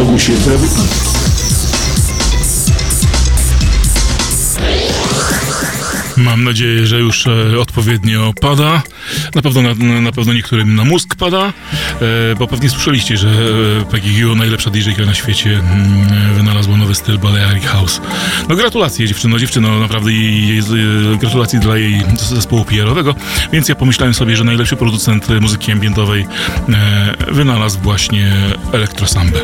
Mu się, Mam nadzieję, że już e, odpowiednio pada. Na pewno, na, na pewno niektórym na mózg pada, e, bo pewnie słyszeliście, że e, Peggy Gio, najlepsza DJ-ka na świecie, mm, wynalazła nowy styl Balearic House. No gratulacje dziewczyno, dziewczyno, naprawdę e, gratulacje dla jej zespołu PR-owego, więc ja pomyślałem sobie, że najlepszy producent muzyki ambientowej wynalazł właśnie elektrosambę.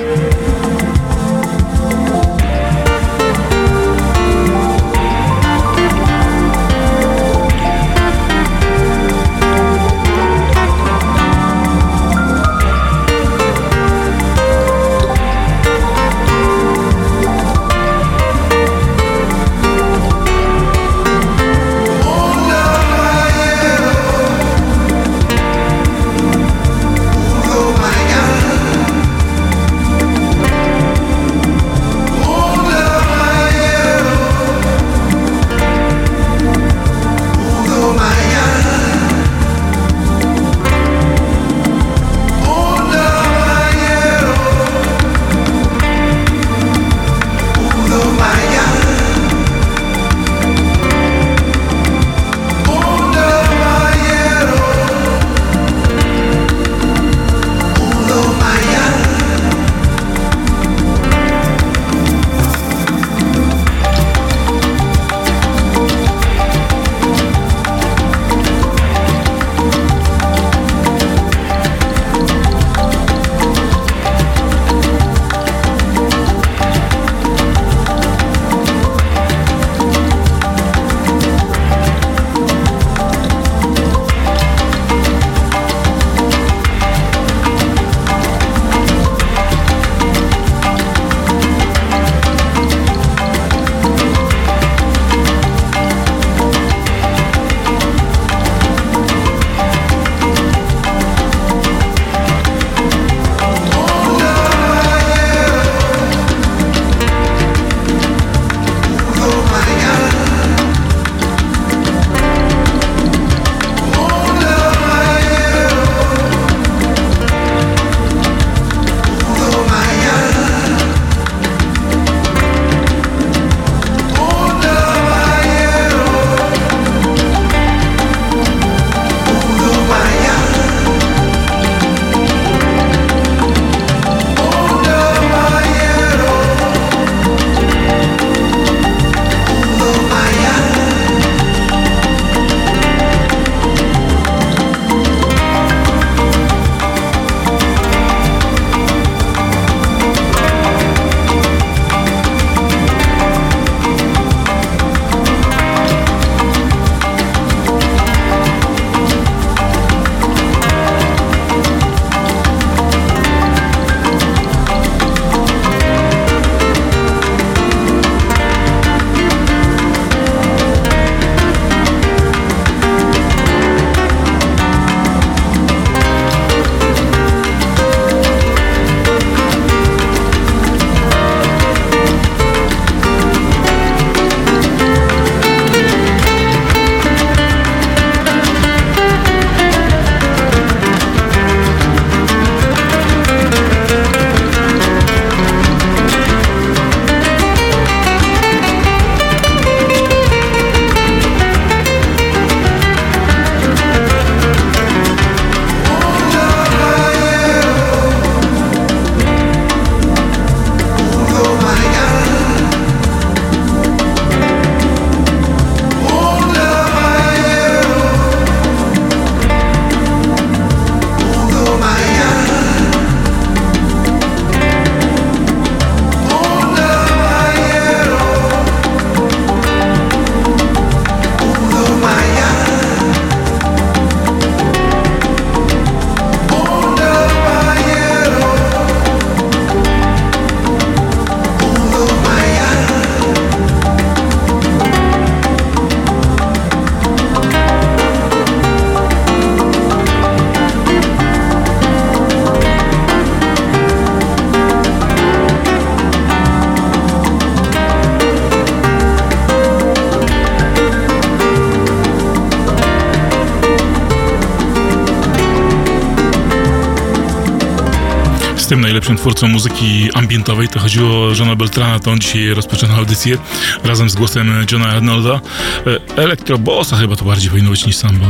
Najlepszym twórcą muzyki ambientowej. To chodziło o Johna Beltrana, to on dzisiaj rozpoczyna audycję razem z głosem Johna Arnolda. E, Elektrobossa chyba to bardziej powinno być niż sam, bo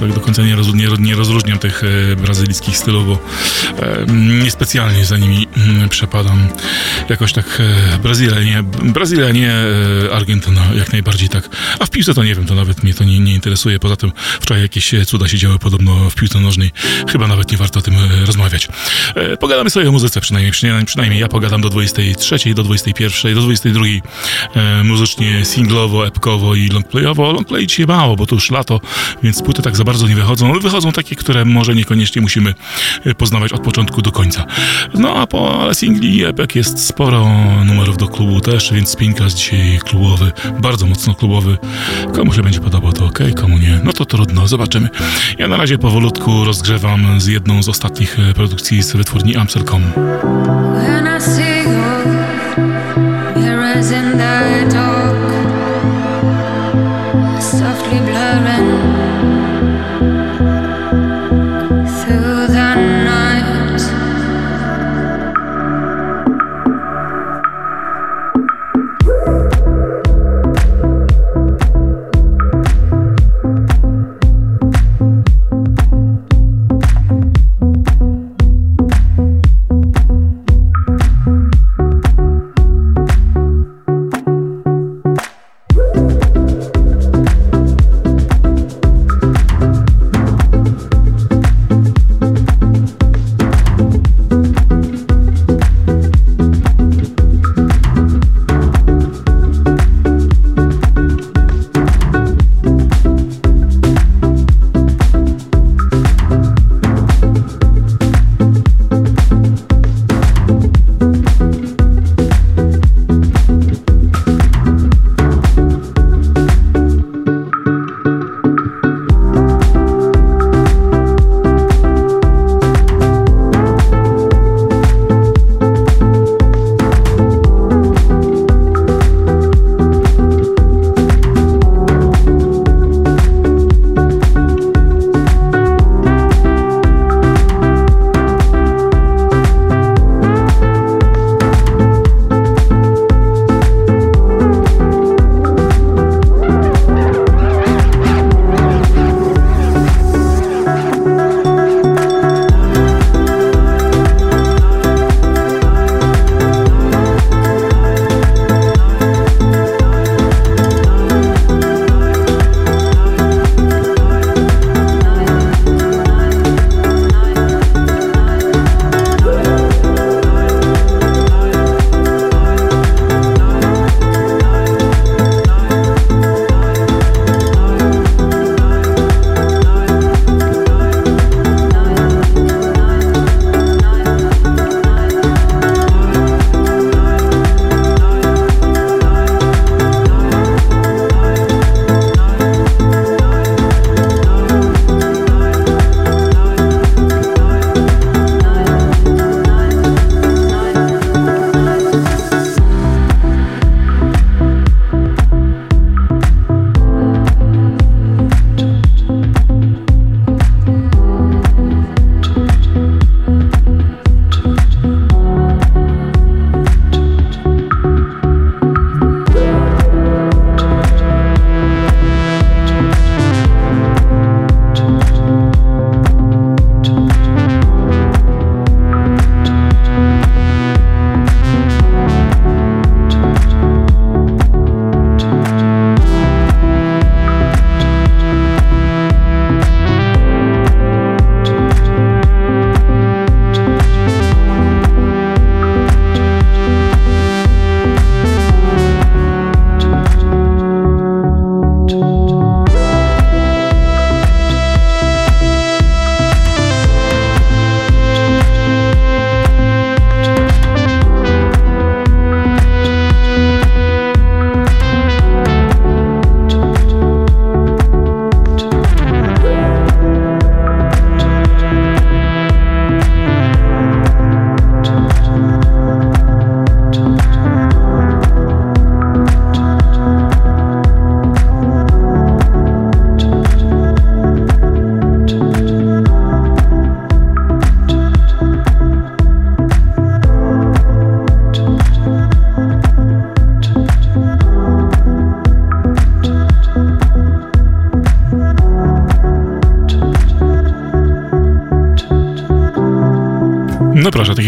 tak do końca nie, roz, nie, nie rozróżniam tych e, brazylijskich stylów, bo e, niespecjalnie za nimi mm, przepadam. Jakoś tak Brazylia nie, Brazylia nie, Argentyna jak najbardziej tak. A w piłce to nie wiem, to nawet mnie to nie, nie interesuje. Poza tym wczoraj jakieś cuda się działy podobno w piłce nożnej. Chyba nawet nie warto o tym rozmawiać. Pogadamy sobie o muzyce przynajmniej, przynajmniej, ja pogadam do 23, do 21, do 22 e, muzycznie singlowo, epkowo i longplayowo. Longplay dzisiaj mało, bo to już lato, więc płyty tak za bardzo nie wychodzą. Wychodzą takie, które może niekoniecznie musimy e, poznawać od początku do końca. No a po singli i epek jest sporo numerów do klubu też, więc spinka z dzisiaj klubowy, bardzo mocno klubowy. Komu się będzie podobał, to ok, komu nie, no to trudno, zobaczymy. Ja na razie powolutku rozgrzewam z jedną z ostatnich e, produkcji z wytwórni Amsel.com. When I see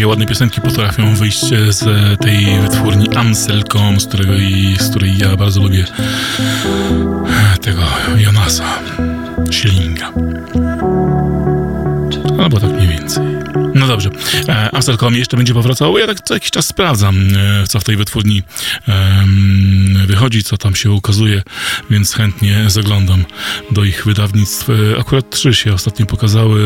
ładne piosenki potrafią wyjść z tej wytwórni Amstelcom, z, którego i, z której ja bardzo lubię tego Jonasa Schillinga. Albo tak mniej więcej. No dobrze. E, Amstelcom jeszcze będzie powracał. Ja tak co jakiś czas sprawdzam, e, co w tej wytwórni wychodzi, co tam się ukazuje, więc chętnie zaglądam do ich wydawnictw. E, akurat trzy się ostatnio pokazały.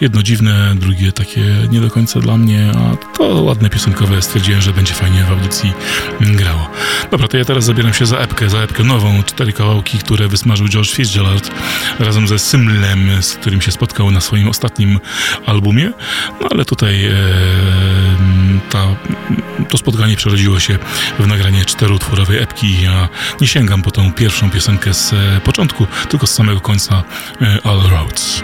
Jedno dziwne, drugie takie nie do końca dla mnie, a to ładne piosenkowe. Stwierdziłem, że będzie fajnie w audycji grało. Dobra, to ja teraz zabieram się za epkę, za epkę nową. Cztery kawałki, które wysmażył George Fitzgerald razem ze Symlem, z którym się spotkał na swoim ostatnim albumie. No ale tutaj e, ta, to spotkanie przerodziło się w nagranie czteroutworowej epki. Ja nie sięgam po tą pierwszą piosenkę z e, początku, tylko z samego końca e, All Roads.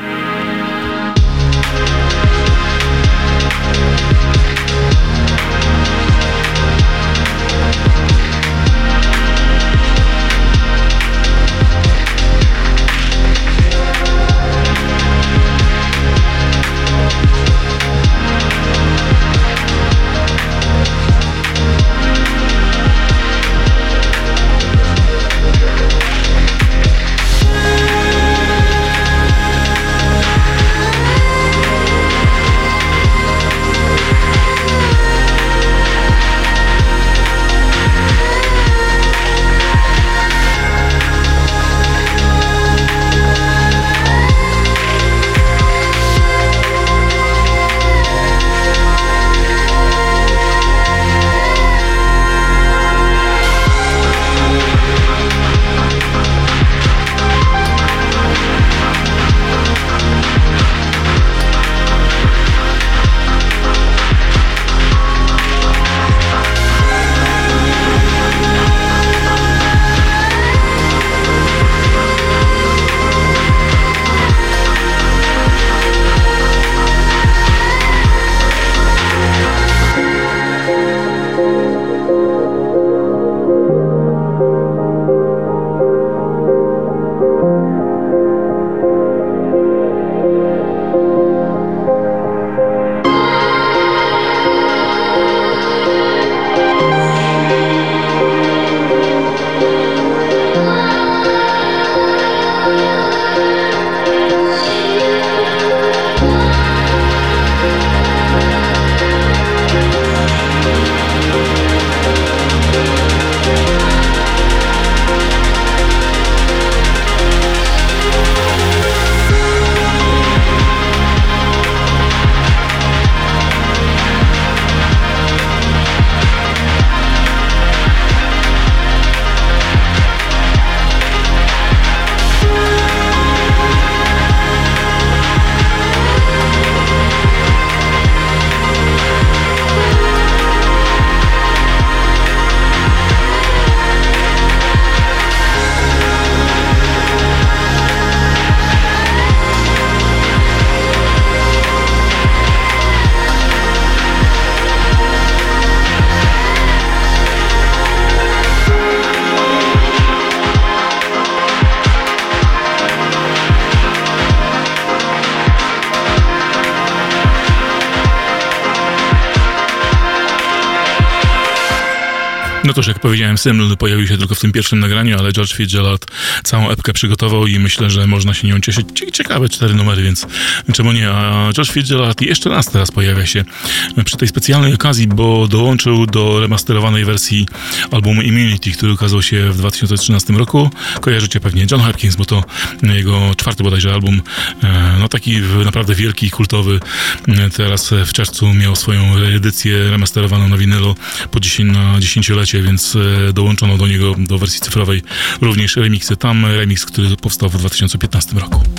To, jak powiedziałem, Syml pojawił się tylko w tym pierwszym nagraniu, ale George Fitzgerald całą epkę przygotował i myślę, że można się nią cieszyć. Ciekawe cztery numery, więc czemu nie? A George Fitzgerald jeszcze raz teraz pojawia się przy tej specjalnej okazji, bo dołączył do remasterowanej wersji albumu Immunity, który ukazał się w 2013 roku. Kojarzycie pewnie John Hopkins, bo to jego czwarty bodajże album, e, no taki naprawdę wielki, kultowy. Teraz w czerwcu miał swoją edycję remasterowaną na winylu po 10, na dziesięciolecie więc e, dołączono do niego do wersji cyfrowej również remixy. Tam remix, który powstał w 2015 roku.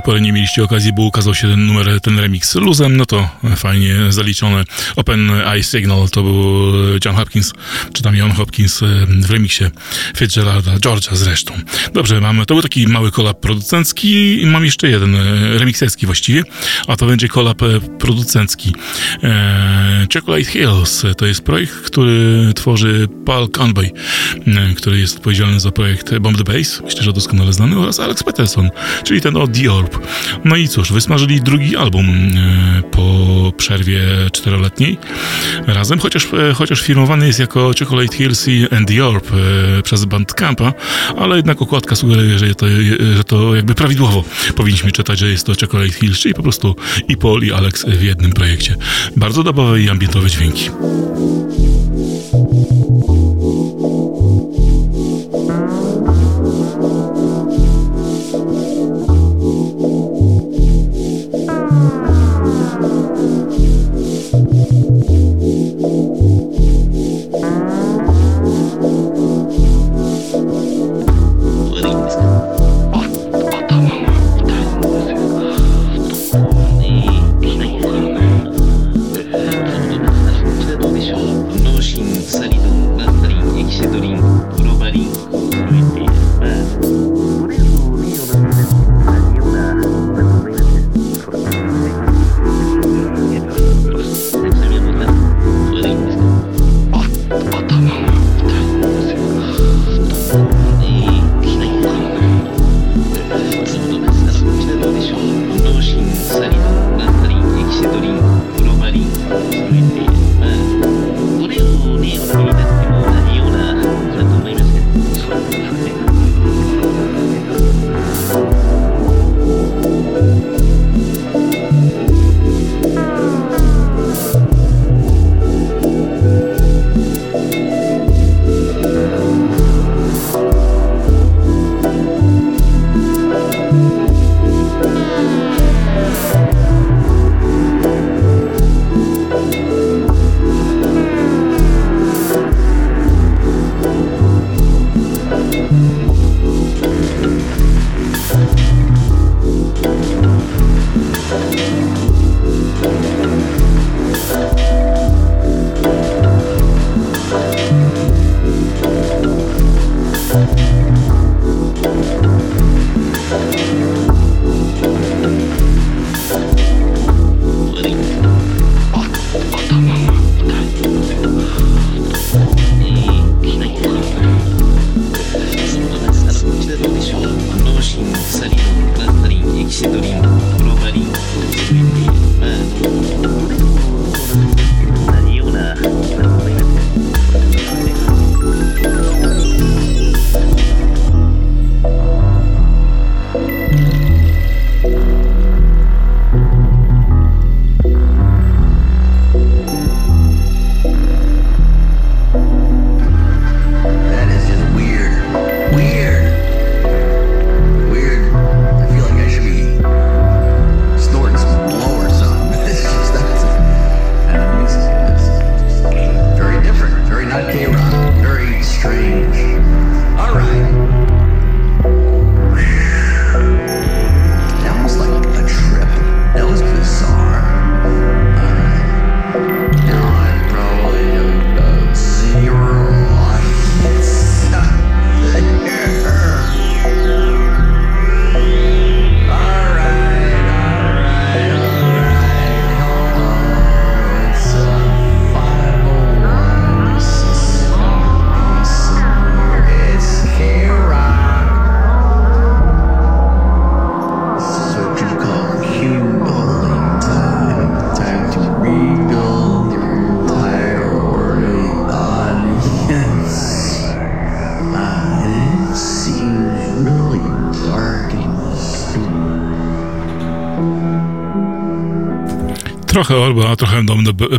Tej pory nie mieliście okazji, bo ukazał się ten numer, ten remix luzem, no to fajnie zaliczone. Open Eye Signal to był John Hopkins, czy tam John Hopkins w remiksie Fitzgeralda, George'a zresztą. Dobrze, mamy, to był taki mały kolab producencki mam jeszcze jeden, e, remikserski właściwie, a to będzie kolab e, producencki. E, Chocolate Hills to jest projekt, który tworzy Paul Conway, e, który jest odpowiedzialny za projekt Bomb the Bass, myślę, że doskonale znany, oraz Alex Peterson, czyli ten od The No i cóż, wysmażyli drugi album e, po przerwie czteroletniej razem, chociaż, e, chociaż firmowany jest jako Chocolate Hills and The Orb e, przez Bandcampa, ale jednak okładka sugeruje, że to, że to jakby prawidłowo powinniśmy czytać, że jest to Chocolate Hills, czyli po prostu i Paul i Alex w jednym projekcie. Bardzo dobowe i ambientowe dźwięki. Trochę Orba, trochę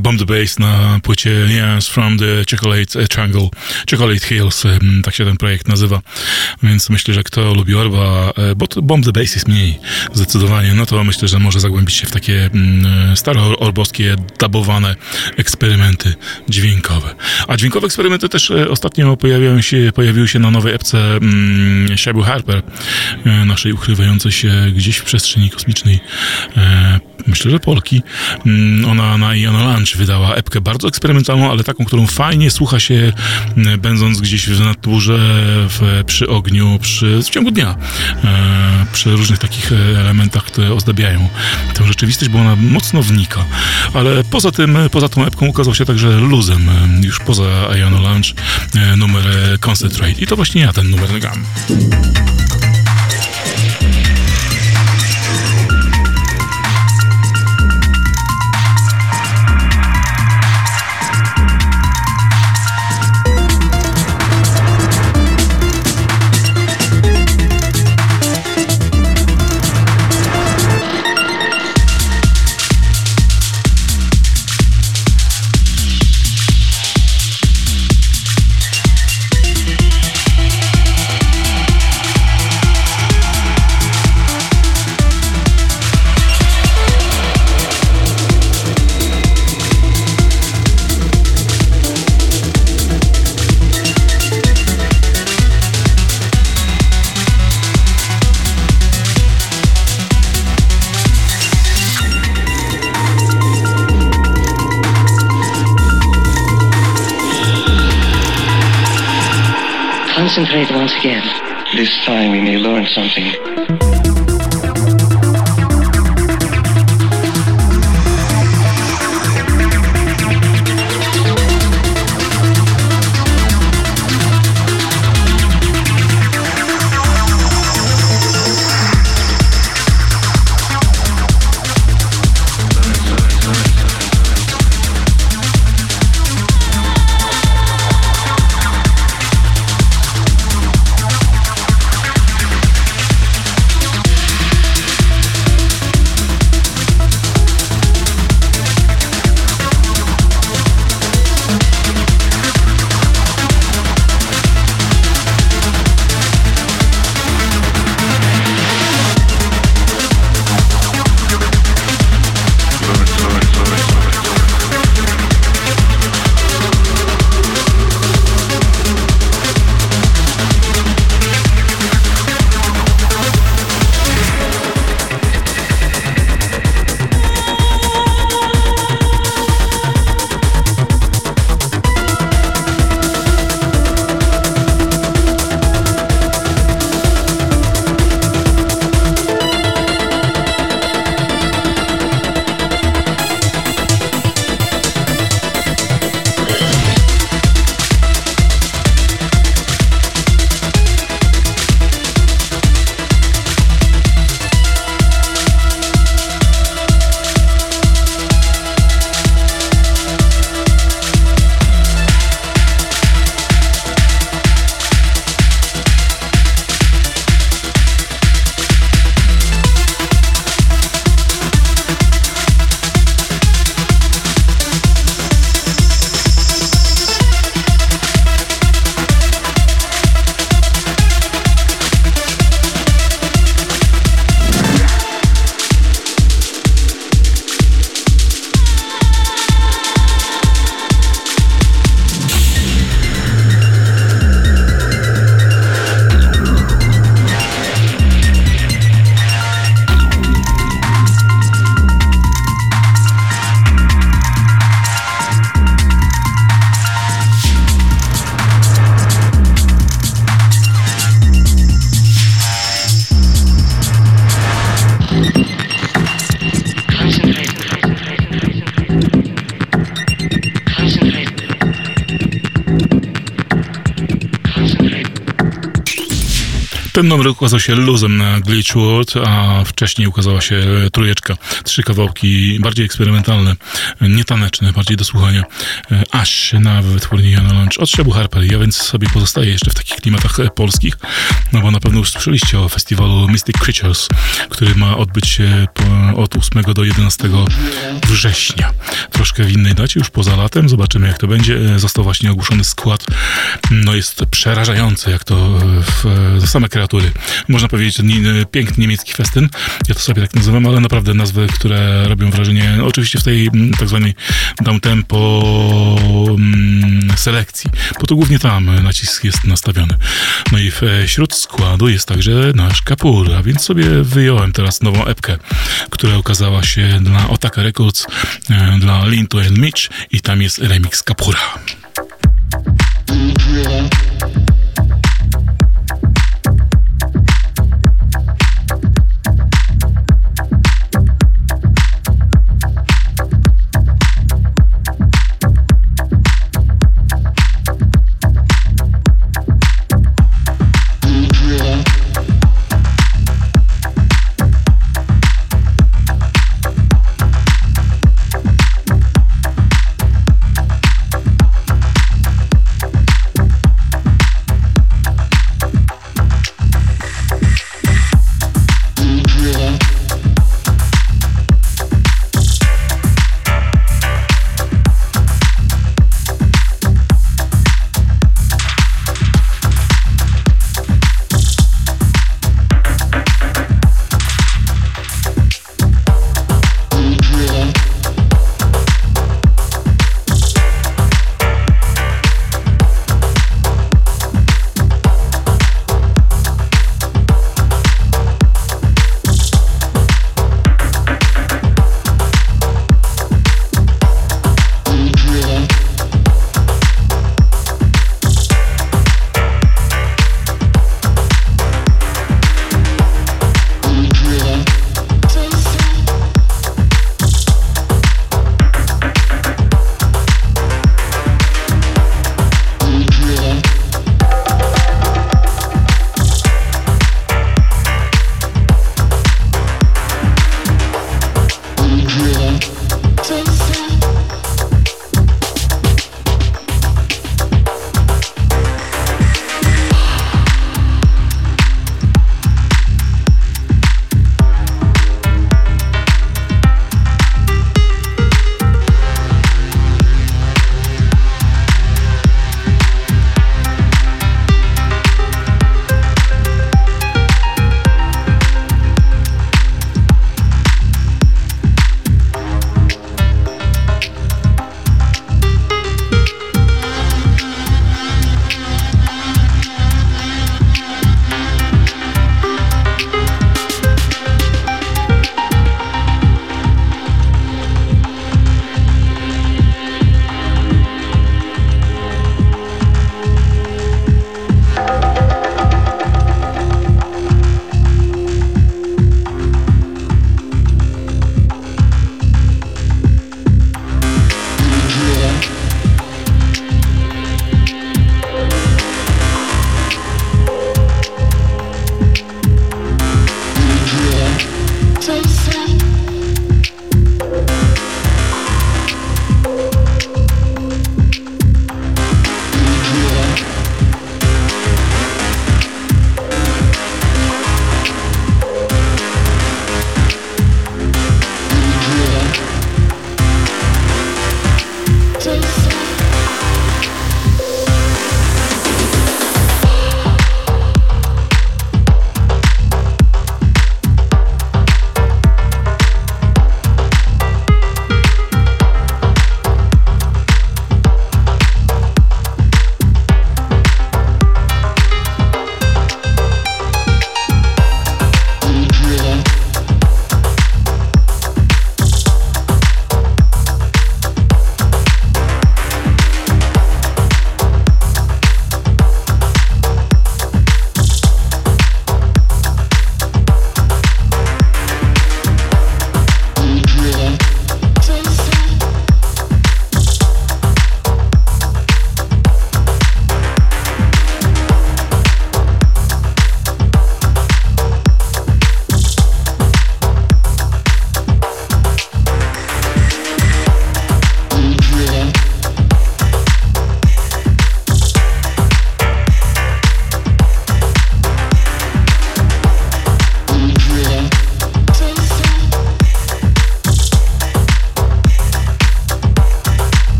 Bomb the, Bass na płycie Yes from the Chocolate Triangle, Chocolate Hills, tak się ten projekt nazywa. Więc myślę, że kto lubi Orba, e, bo Bomb the Bass jest mniej zdecydowanie, no to myślę, że może zagłębić się w takie mm, stare orbowskie, dubowane eksperymenty dźwiękowe. A dźwiękowe eksperymenty też e, ostatnio pojawiają się, pojawiły się na nowej epce mm, Shabu Harper, e, naszej ukrywającej się gdzieś w przestrzeni kosmicznej myślę, że Polki. Mm, ona na Iona Lunch wydała epkę bardzo eksperymentalną, ale taką, którą fajnie słucha się mm, będąc gdzieś w naturze, w, przy ogniu, przy, w ciągu dnia, e, przy różnych takich e, elementach, które ozdabiają tę rzeczywistość, bo ona mocno wnika. Ale poza tym, poza tą epką ukazał się także luzem, e, już poza Iona Lunch, numer Concentrate. I to właśnie ja ten numer gram. Once again. This time we may learn something. Numer ukazał się luzem na Glitchwood, a wcześniej ukazała się trójeczka. Trzy kawałki bardziej eksperymentalne, nietaneczne, bardziej do słuchania. Aż na wytwórni Jana Lunch od Shebu Harper. Ja więc sobie pozostaję jeszcze w takich klimatach polskich, no bo na pewno już słyszeliście o festiwalu Mystic Creatures, który ma odbyć się od 8 do 11 września. Troszkę w innej dacie, już poza latem. Zobaczymy jak to będzie. Został właśnie ogłoszony skład. No jest przerażające, jak to w, same kreatury. Można powiedzieć, że piękny niemiecki festyn. Ja to sobie tak nazywam, ale naprawdę nazwy, które robią wrażenie, no, oczywiście w tej tak zwanej downtempo mm, selekcji, bo to głównie tam nacisk jest nastawiony. No i wśród składu jest także nasz Kapur, a więc sobie wyjąłem teraz nową epkę, która ukazała się dla Otaka Records, e, dla Linto and Mitch i tam jest remix Kapura.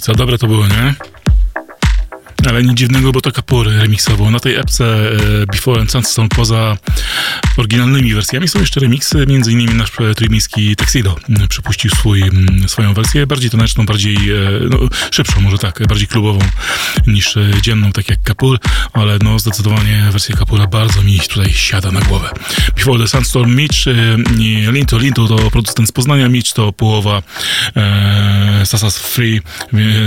Co dobre to było, nie? Ale nic dziwnego, bo to Kapory remiksował. Na tej epce e, Before and Sunstone poza oryginalnymi wersjami są jeszcze remiksy, między innymi nasz e, trójmiejski Tuxedo przypuścił swój, swoją wersję, bardziej taneczną, bardziej e, no, szybszą, może tak, bardziej klubową niż e, dzienną, tak jak Kapur, ale no zdecydowanie wersja Kapura bardzo mi tutaj siada na głowę. Before the Sandstorm Mitch, Linto, Linto to producent z Poznania, Mitch to połowa e, Sasas Free,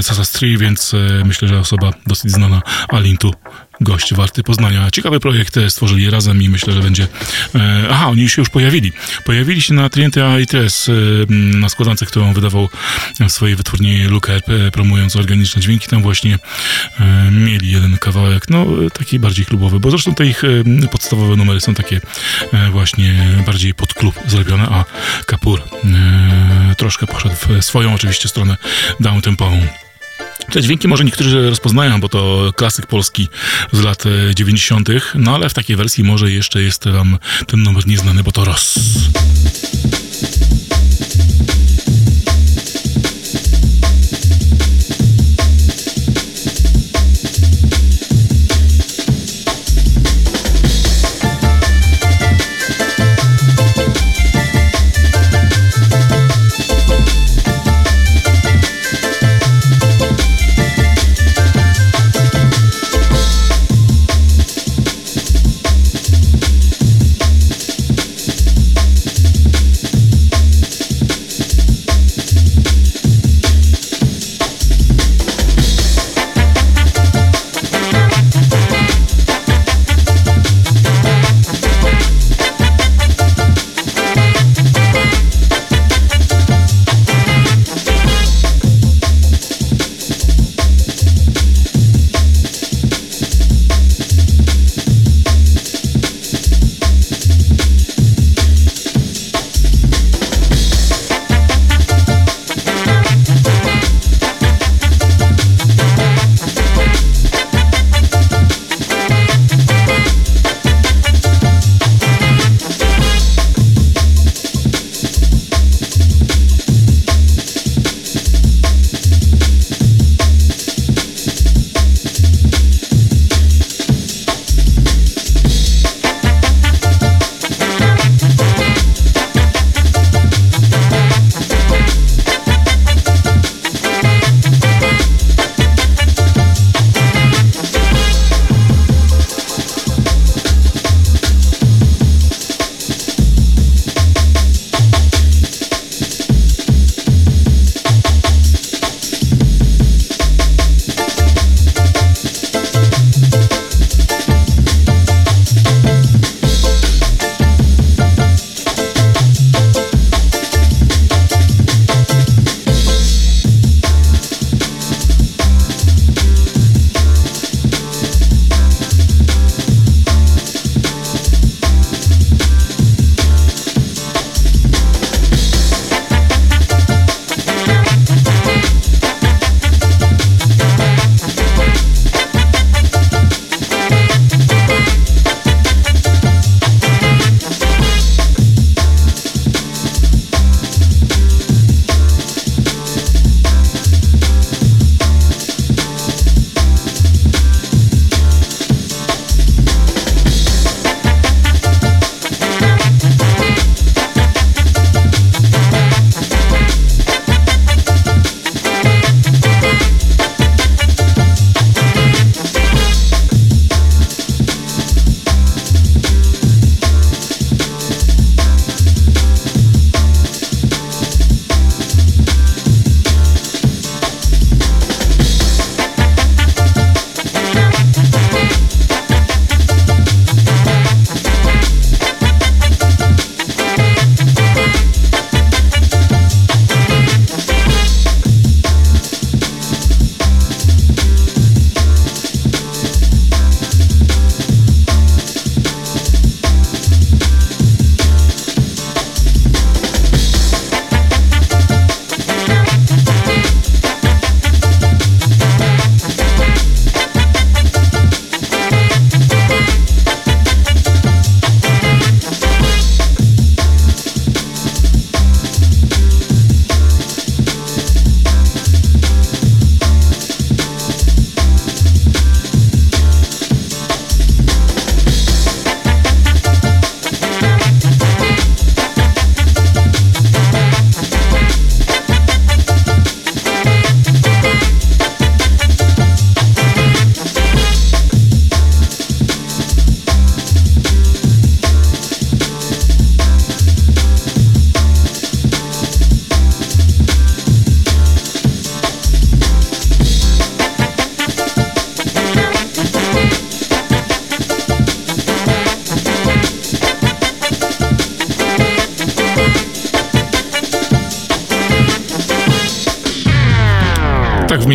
Sasas 3, więc myślę, że osoba dosyć znana, a Lintu gość warty Poznania. Ciekawy projekt e, stworzyli razem i myślę, że będzie... E, aha, oni się już pojawili. Pojawili się na Triente ITS, e, m, na składance, którą wydawał w swojej wytwórni Luke e, promując organiczne dźwięki. Tam właśnie mieli jeden kawałek, no taki bardziej klubowy, bo zresztą te ich podstawowe numery są takie właśnie bardziej pod klub zrobione, a Kapur troszkę poszedł w swoją oczywiście stronę downtempową. Te dźwięki może niektórzy rozpoznają, bo to klasyk polski z lat e, 90., no ale w takiej wersji może jeszcze jest wam ten numer nieznany, bo to Ross.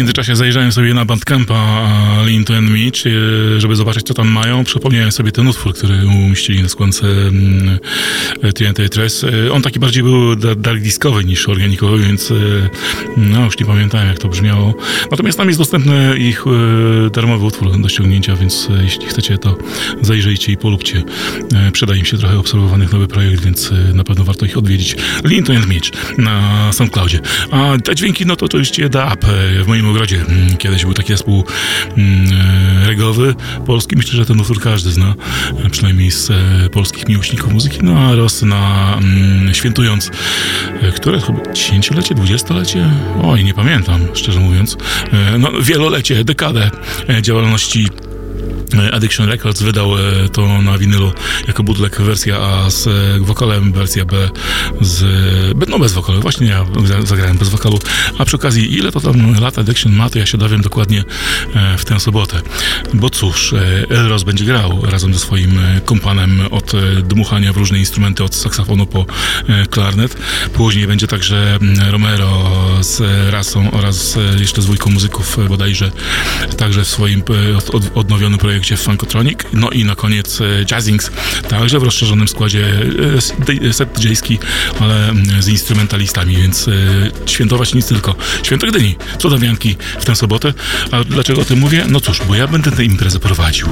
Międzyczasie zajrzałem sobie na Bandcampa Lean to Mitch, żeby zobaczyć, co tam mają. Przypomniałem sobie ten utwór, który umieścili na skłonce TNT Tres. On taki bardziej był dark diskowy niż organikowy, więc no już nie pamiętałem, jak to brzmiało. Natomiast tam jest dostępny ich darmowy utwór do ściągnięcia, więc jeśli chcecie, to zajrzyjcie i polubcie. Przyda im się trochę obserwowanych nowy projekt, więc na pewno warto ich odwiedzić. Lean to Mitch na SoundCloudzie. A te dźwięki, no to oczywiście The Up w moim ogrodzie. Mm, kiedyś był taki zespół mm, regowy polski. Myślę, że ten utwór każdy zna, przynajmniej z e, polskich miłośników muzyki. No a Rosy na mm, świętując, e, które chyba dziesięciolecie, dwudziestolecie? Oj, nie pamiętam, szczerze mówiąc. E, no, wielolecie, dekadę działalności Addiction Records wydał e, to na winylu jako bootleg wersja A z e, wokalem, wersja B z, no bez wokalu, właśnie ja zagrałem bez wokalu, a przy okazji ile to tam lat Addiction ma, to ja się dowiem dokładnie e, w tę sobotę, bo cóż, Elros będzie grał razem ze swoim kompanem od dmuchania w różne instrumenty, od saksofonu po klarnet, później będzie także Romero z Rasą oraz jeszcze z dwójką muzyków bodajże, także w swoim odnowionym projekcie projekcie Funkotronic. No i na koniec e, Jazzings, także w rozszerzonym składzie e, set dj ale z instrumentalistami, więc e, świętować nic tylko. Święto Gdyni, cudawianki w tę sobotę. A dlaczego o tym mówię? No cóż, bo ja będę tę imprezę prowadził.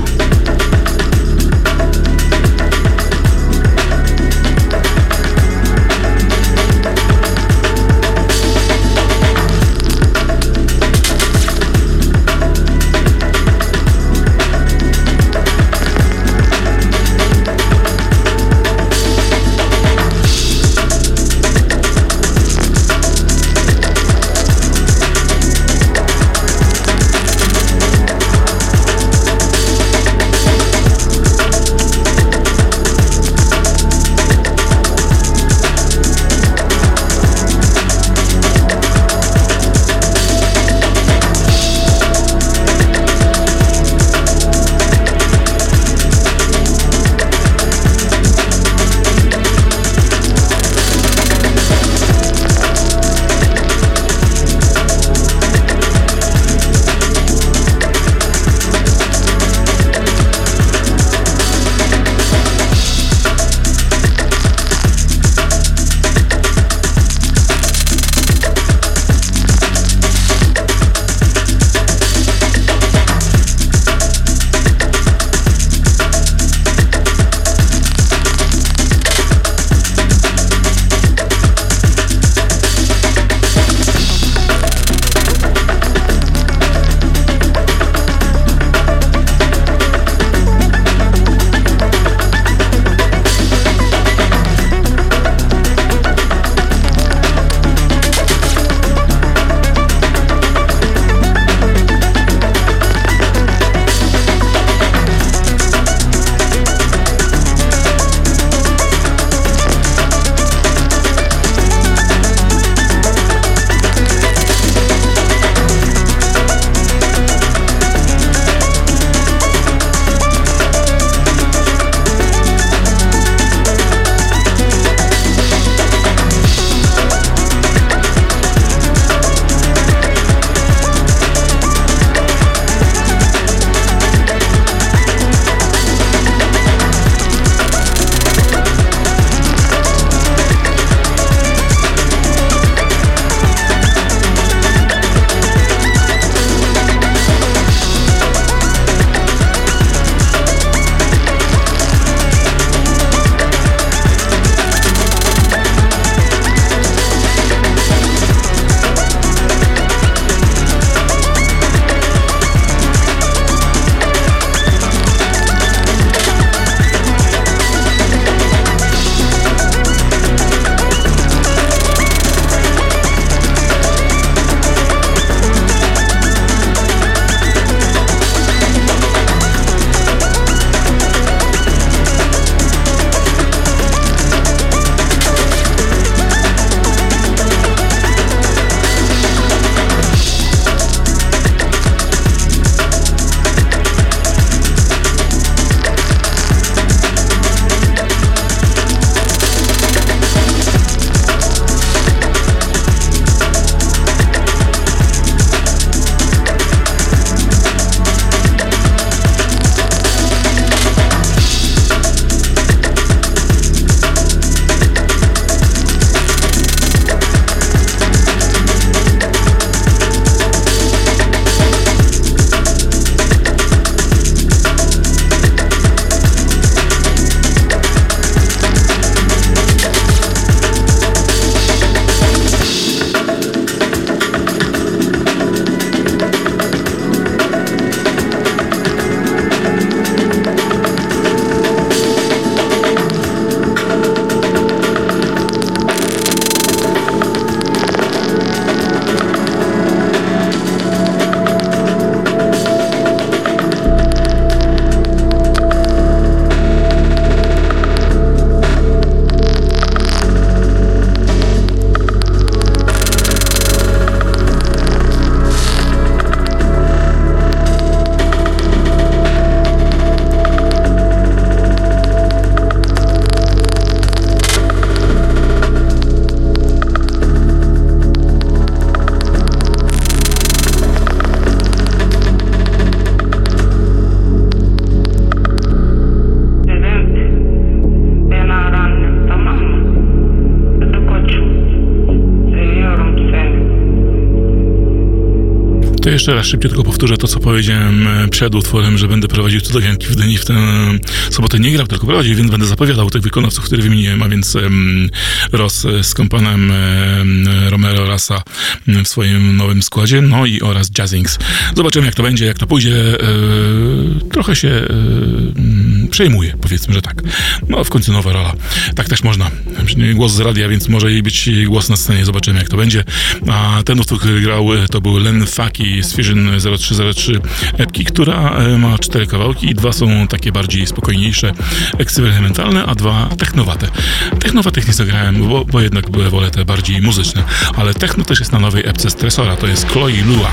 Jeszcze raz szybciutko powtórzę to, co powiedziałem e, przed utworem, że będę prowadził cudowianki w dni w tę sobotę nie grał, tylko prowadził, więc będę zapowiadał tych wykonawców, które wymieniłem, a więc Ross z kompanem um, Romero Rasa w swoim nowym składzie, no i oraz Jazzings. Zobaczymy, jak to będzie, jak to pójdzie. E, trochę się e, przejmuje, powiedzmy, że tak. No, w końcu nowa rola. Tak też można. Głos z radia, więc może jej być głos na scenie. Zobaczymy, jak to będzie. A ten utwór, który grał, to był Len Faki z Fusion 0303 epki, która e, ma cztery kawałki i dwa są takie bardziej spokojniejsze, eksperymentalne, a dwa technowate. Technowatych nie zagrałem, bo, bo jednak wolę te bardziej muzyczne, ale techno też jest na nowej epce Stresora, to jest Chloe Lua.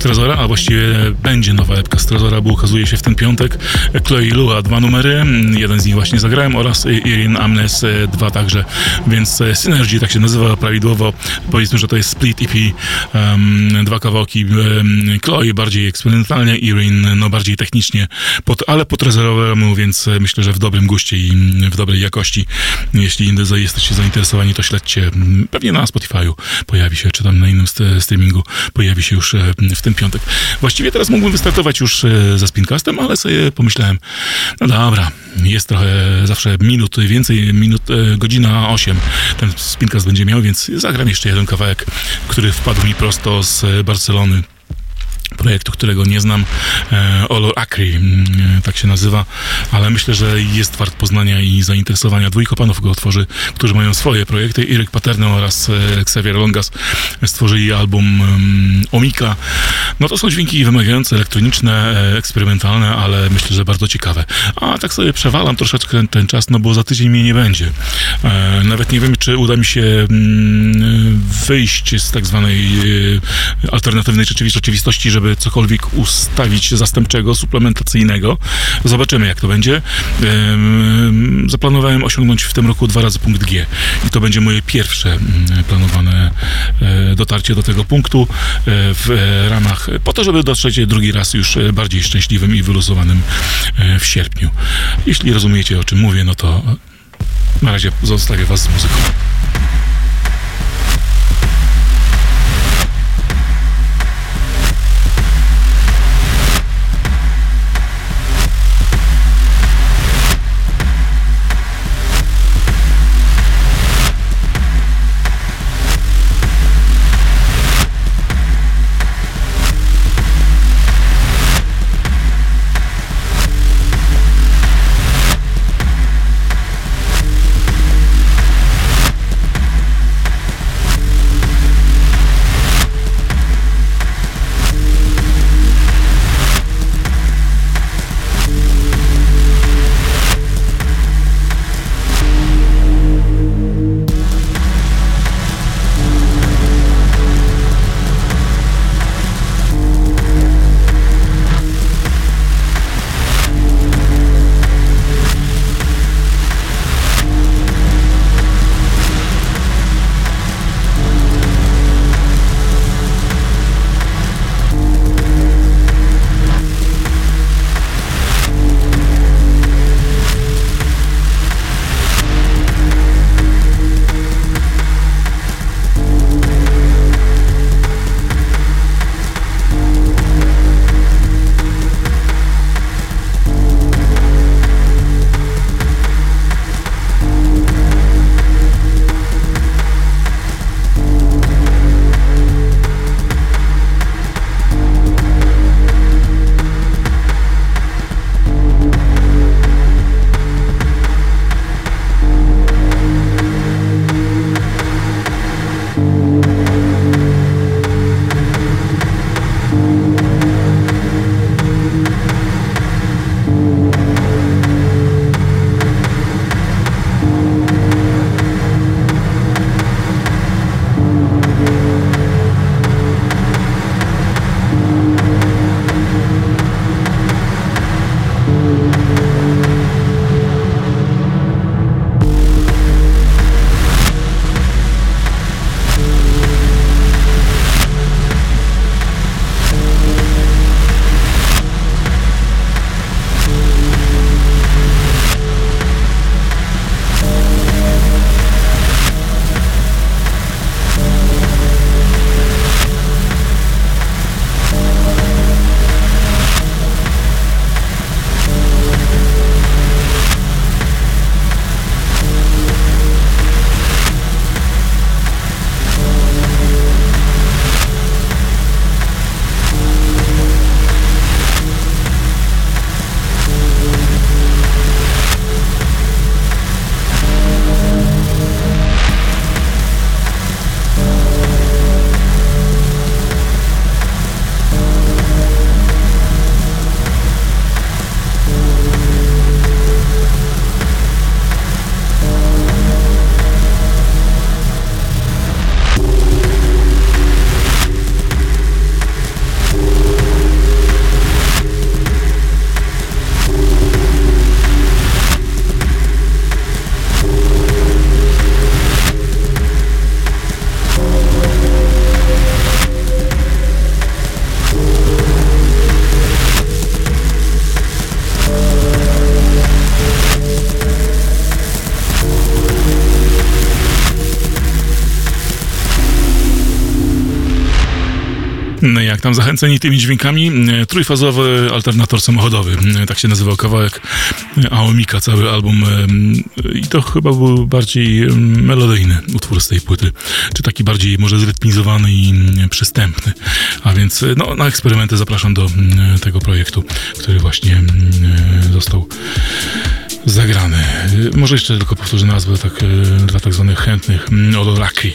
Trezora, a właściwie będzie nowa epka Trezora, bo ukazuje się w ten piątek Chloe Lua, dwa numery, jeden z nich właśnie zagrałem oraz Irin Amnes, e, dwa także, więc e, Synergy tak się nazywa prawidłowo, powiedzmy, że to jest split EP, um, dwa kawałki um, Chloe bardziej eksperymentalnie, Irin no bardziej technicznie, pod, ale po trezorowemu, więc e, myślę, że w dobrym guście i w dobrej jakości. Jeśli jesteście zainteresowani, to śledźcie, pewnie na Spotify'u pojawi się, czy tam na innym streamingu pojawi się już w ten piątek. Właściwie teraz mógłbym wystartować już e, ze Spincastem, ale sobie pomyślałem, no dobra, jest trochę zawsze minut, więcej minut, e, godzina 8 ten Spincast będzie miał, więc zagram jeszcze jeden kawałek, który wpadł mi prosto z Barcelony projektu, którego nie znam, e, Olo Acri, mm, e, tak się nazywa, ale myślę, że jest wart poznania i zainteresowania. Dwójko panów go otworzy, którzy mają swoje projekty. Irek Paterno oraz e, Xavier Longas stworzyli album um, Omika. No to są dźwięki wymagające, elektroniczne, eksperymentalne, ale myślę, że bardzo ciekawe. A tak sobie przewalam troszeczkę ten czas, no bo za tydzień mnie nie będzie. Nawet nie wiem, czy uda mi się mm, wyjść z tak zwanej alternatywnej rzeczywistości, żeby cokolwiek ustawić zastępczego, suplementacyjnego. Zobaczymy, jak to będzie. Zaplanowałem osiągnąć w tym roku dwa razy punkt G i to będzie moje pierwsze mm, planowane e, dotarcie do tego punktu e, w ramach, po to, żeby dotrzeć drugi raz już bardziej szczęśliwym i wyluzowanym e, w sierpniu. Jeśli rozumiecie, o czym mówię, no to na razie zostawię was z muzyką. Jak tam zachęceni tymi dźwiękami, trójfazowy alternator samochodowy, tak się nazywał kawałek Aomika, cały album. I to chyba był bardziej melodyjny utwór z tej płyty, czy taki bardziej może zrytmizowany i przystępny, a więc no, na eksperymenty zapraszam do tego projektu, który właśnie został zagrany. Może jeszcze tylko powtórzę nazwę tak, e, dla tak zwanych chętnych. Mm, Olorakri.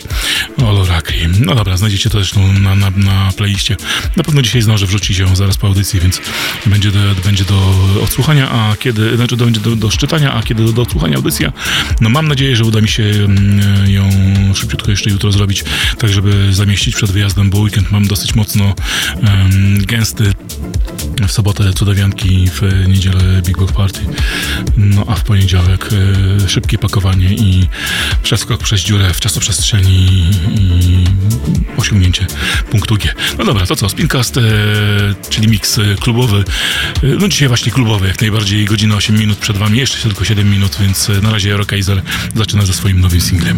Olorakri. No dobra, znajdziecie to zresztą na, na, na playliście. Na pewno dzisiaj zdążę wrzucić ją zaraz po audycji, więc będzie do, będzie do odsłuchania, a kiedy, znaczy będzie do, do szczytania, a kiedy do, do odsłuchania audycja, no mam nadzieję, że uda mi się mm, ją szybciutko jeszcze jutro zrobić, tak żeby zamieścić przed wyjazdem, bo weekend mam dosyć mocno um, gęsty w sobotę cudawianki, w niedzielę Big Box Party. No a w poniedziałek e, szybkie pakowanie i przeskok przez dziurę w czasoprzestrzeni i osiągnięcie punktu G. No dobra, to co? Spincast, e, czyli miks klubowy. E, no dzisiaj właśnie klubowy, jak najbardziej godzina 8 minut przed wami, jeszcze tylko 7 minut, więc na razie Eurokaiser zaczyna ze swoim nowym singlem.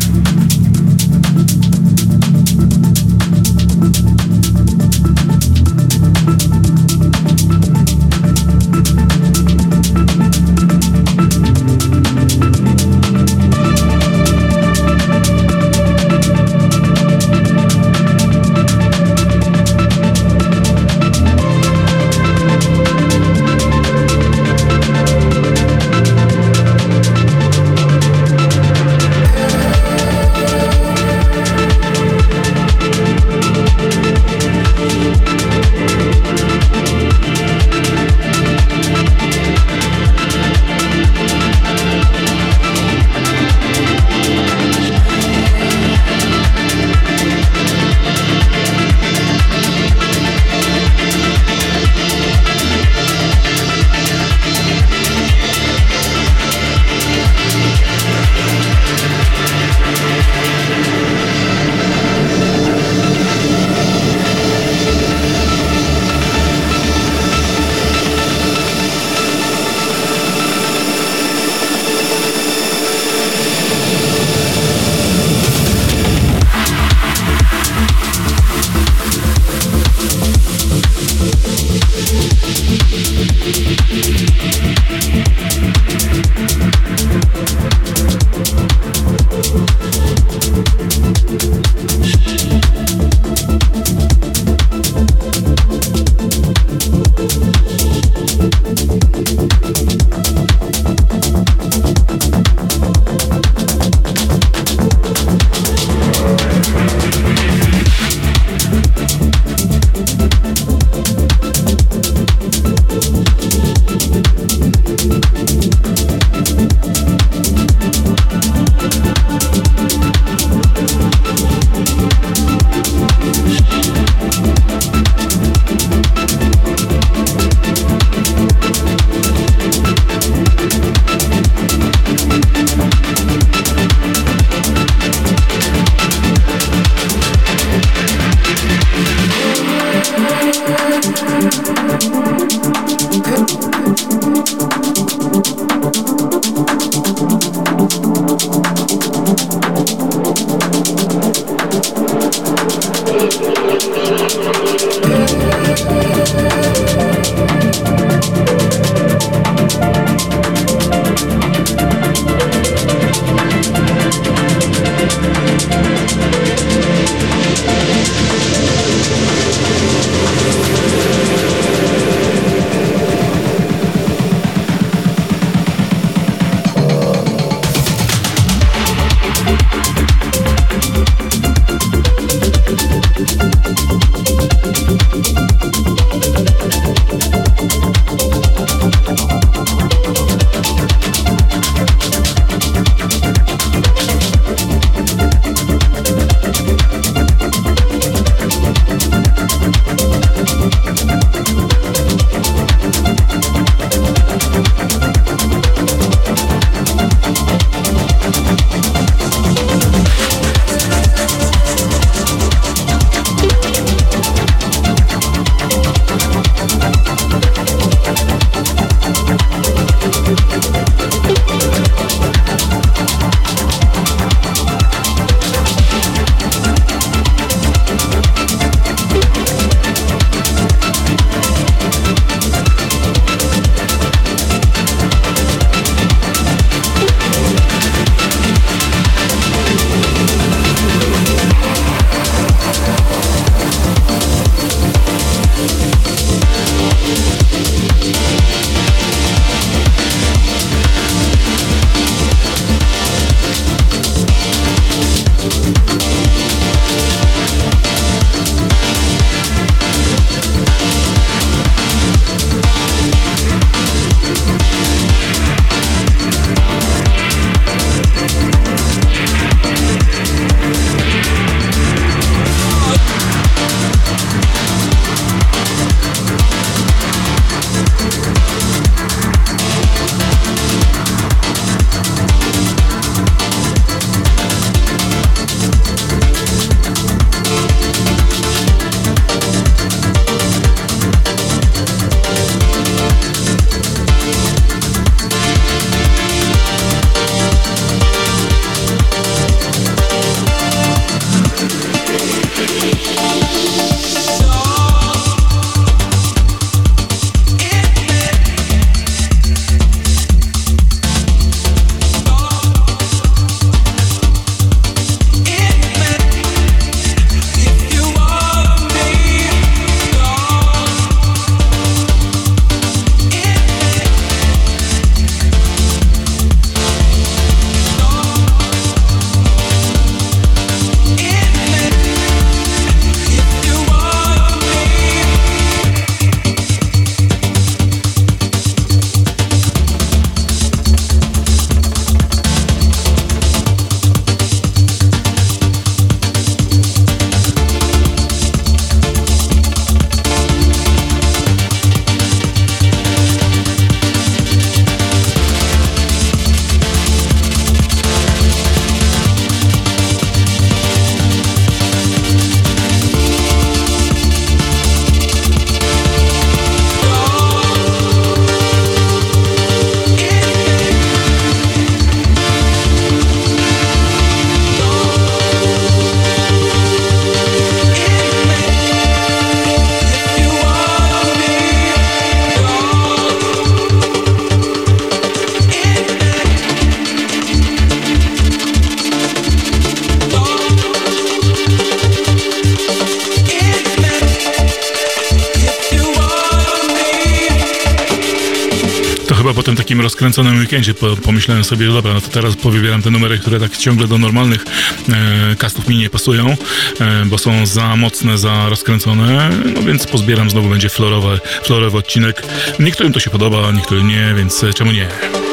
Rozkręconym weekendzie po, pomyślałem sobie, że dobra, no to teraz powybieram te numery, które tak ciągle do normalnych e, mi nie pasują, e, bo są za mocne, za rozkręcone, no więc pozbieram, znowu będzie florowy, florowy odcinek. Niektórym to się podoba, niektórym nie, więc e, czemu nie?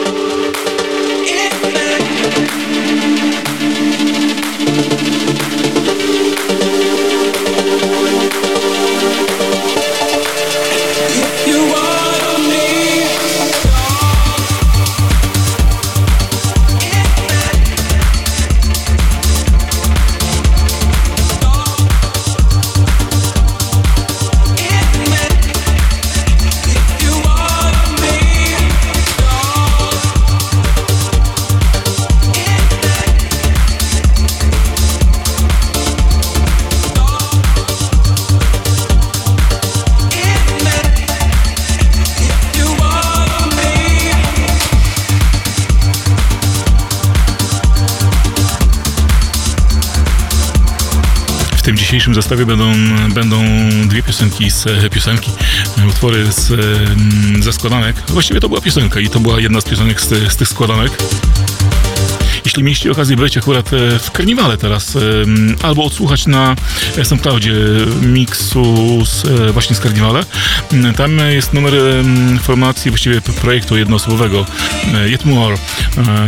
Dzisiejszym zestawie będą, będą dwie piosenki z e, piosenki, e, utwory z, e, ze składanek. Właściwie to była piosenka i to była jedna z piosenek z, z tych składanek. Jeśli mieliście okazję być akurat w karniwale teraz, albo odsłuchać na SoundCloudzie miksu z, właśnie z karniwale, tam jest numer formacji, właściwie projektu jednoosobowego Yet More,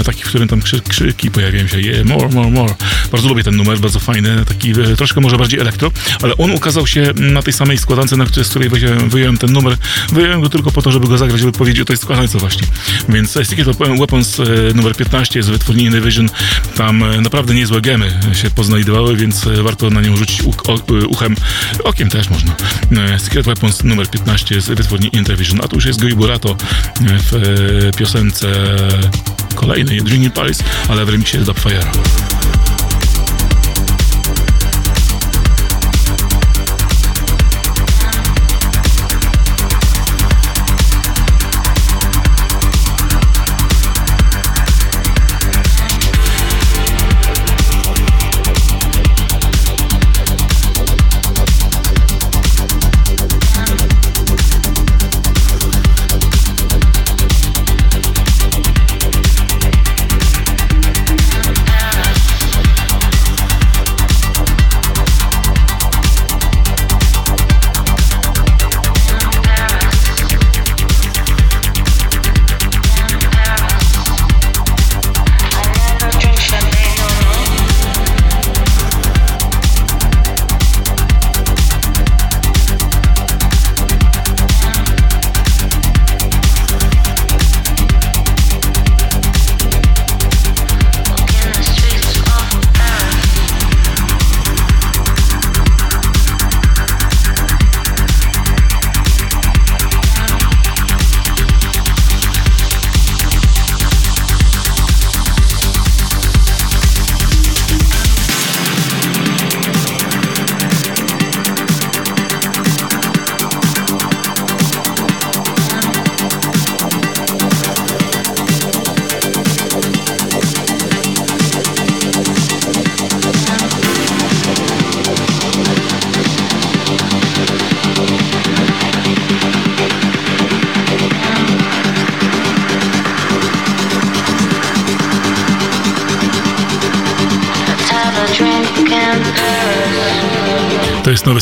taki, w którym tam krzyki pojawiają się yeah, more, more, more. Bardzo lubię ten numer, bardzo fajny, taki troszkę może bardziej elektro, ale on ukazał się na tej samej składance, na z której wyjąłem, wyjąłem ten numer. Wyjąłem go tylko po to, żeby go zagrać, żeby powiedzieć o tej składance właśnie. Więc Secret Weapons numer 15 z wytwórni Invasion. Tam e, naprawdę niezłe gemy się poznajdowały, więc e, warto na nią rzucić e, uchem. Okiem też można. Secret Weapons numer 15 z wytwórni Intervision. A tu już jest Gui Burato w piosence kolejnej Dreaming Palace, ale w remixie Dubfire.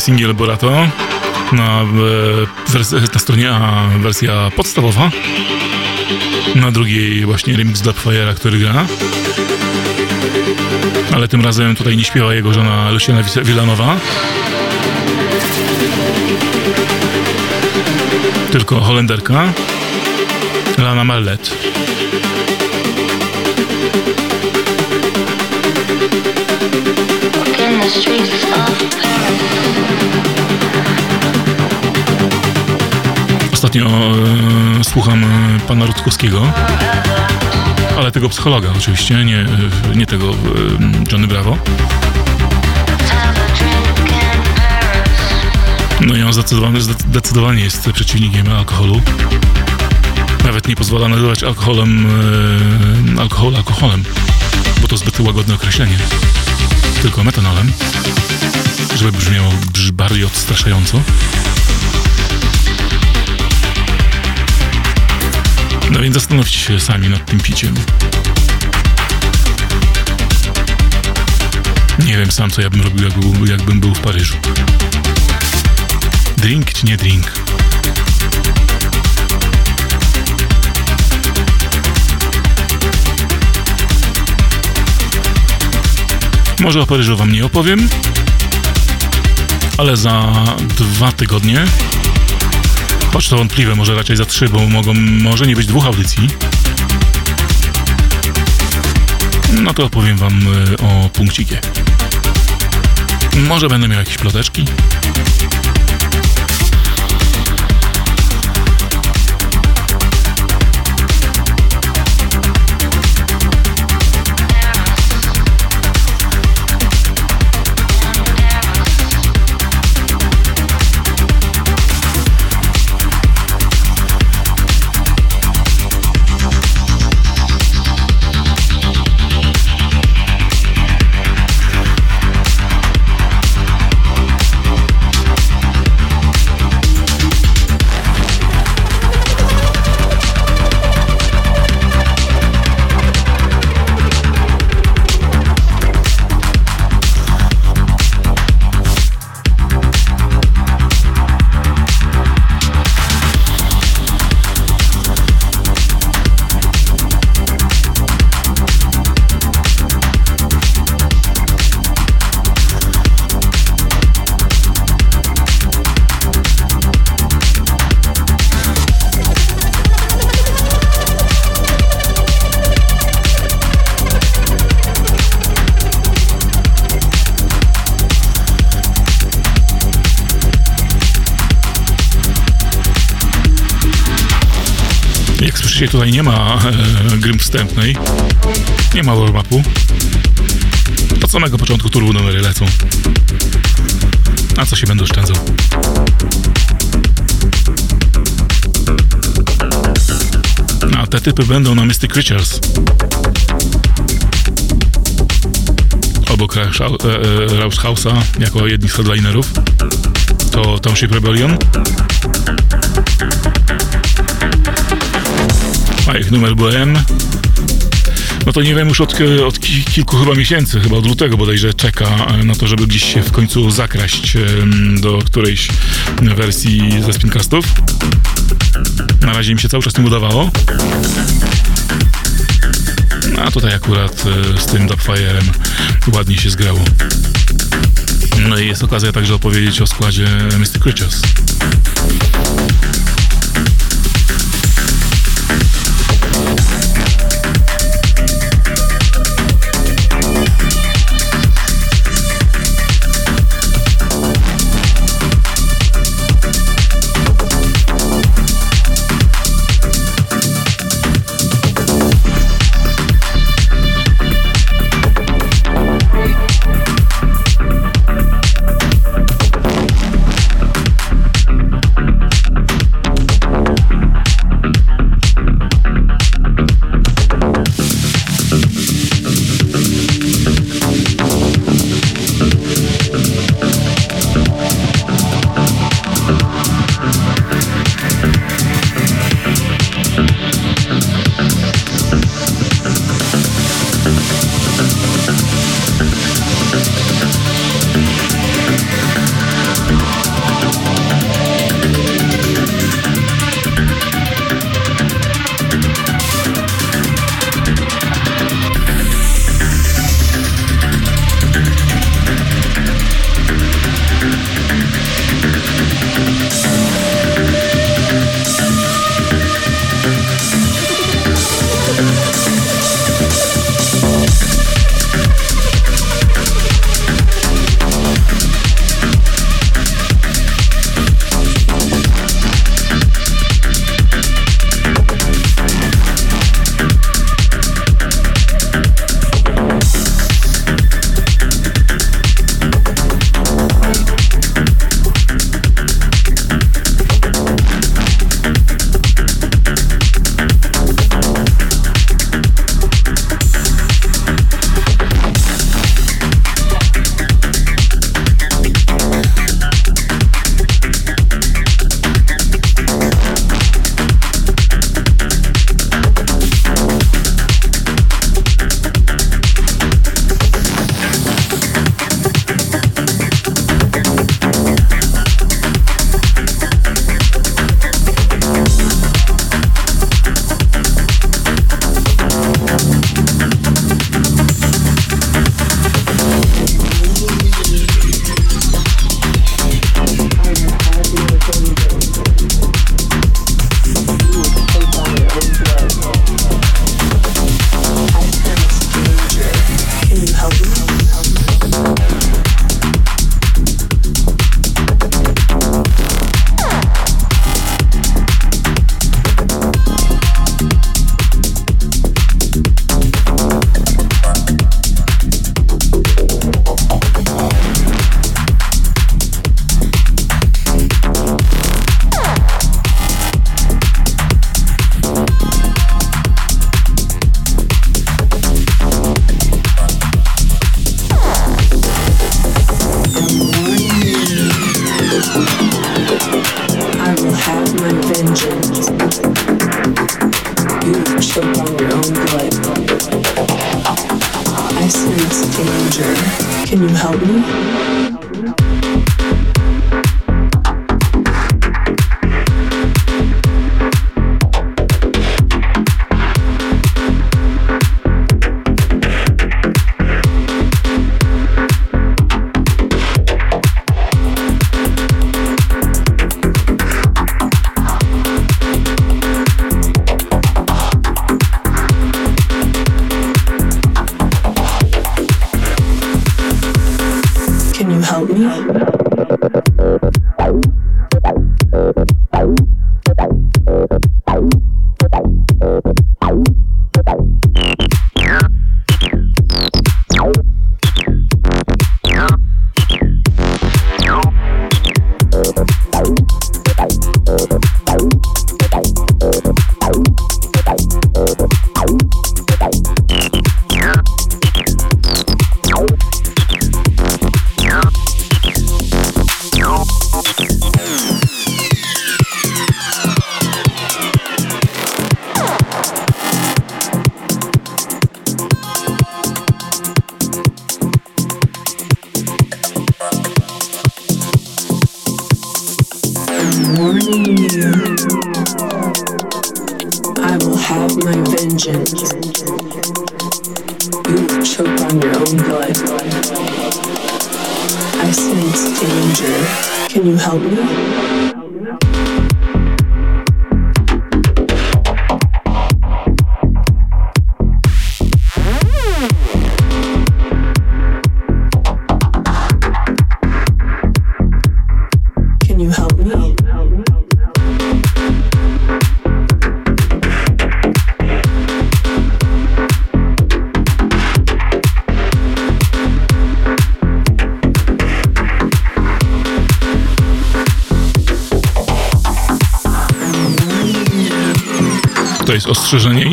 Singiel Borato. Na, e, na stronie A wersja podstawowa. Na drugiej właśnie remix Dubfire'a, który gra. Ale tym razem tutaj nie śpiewa jego żona Luciana Wilanowa. Tylko Holenderka. Lana Mallet. Ostatnio e, słucham e, pana Rutkowskiego, ale tego psychologa oczywiście, nie, e, nie tego e, Johnny Bravo. No i on zdecydowanie, zdecydowanie jest przeciwnikiem alkoholu. Nawet nie pozwala nazywać alkoholem e, alkohol alkoholem, bo to zbyt łagodne określenie. Tylko metanolem, żeby brzmiało brz bardziej odstraszająco. No więc zastanówcie się sami nad tym piciem. Nie wiem sam, co ja bym robił, jak był, jakbym był w Paryżu. Drink czy nie drink? Może o Paryżu wam nie opowiem, ale za dwa tygodnie, choć to wątpliwe, może raczej za trzy, bo mogą, może nie być dwóch audycji, no to opowiem wam y, o punkcikie. Może będę miał jakieś ploteczki, Słyszycie, tutaj nie ma e, wstępnej, nie ma warm-upu. Od samego początku turbo numery lecą. A co się będę oszczędzał? A te typy będą na Mystic Creatures. Obok Rausch, e, e, jako jedni z headlinerów. To Township Rebellion. A ich numer BM. No to nie wiem już od, od ki- kilku chyba miesięcy, chyba od lutego bodajże czeka e, na to, żeby gdzieś się w końcu zakraść em, do którejś wersji ze Spincastów. Na razie im się cały czas nie udawało. A tutaj akurat e, z tym Dubfire'em ładnie się zgrało. No i jest okazja także opowiedzieć o składzie Mystic Creatures.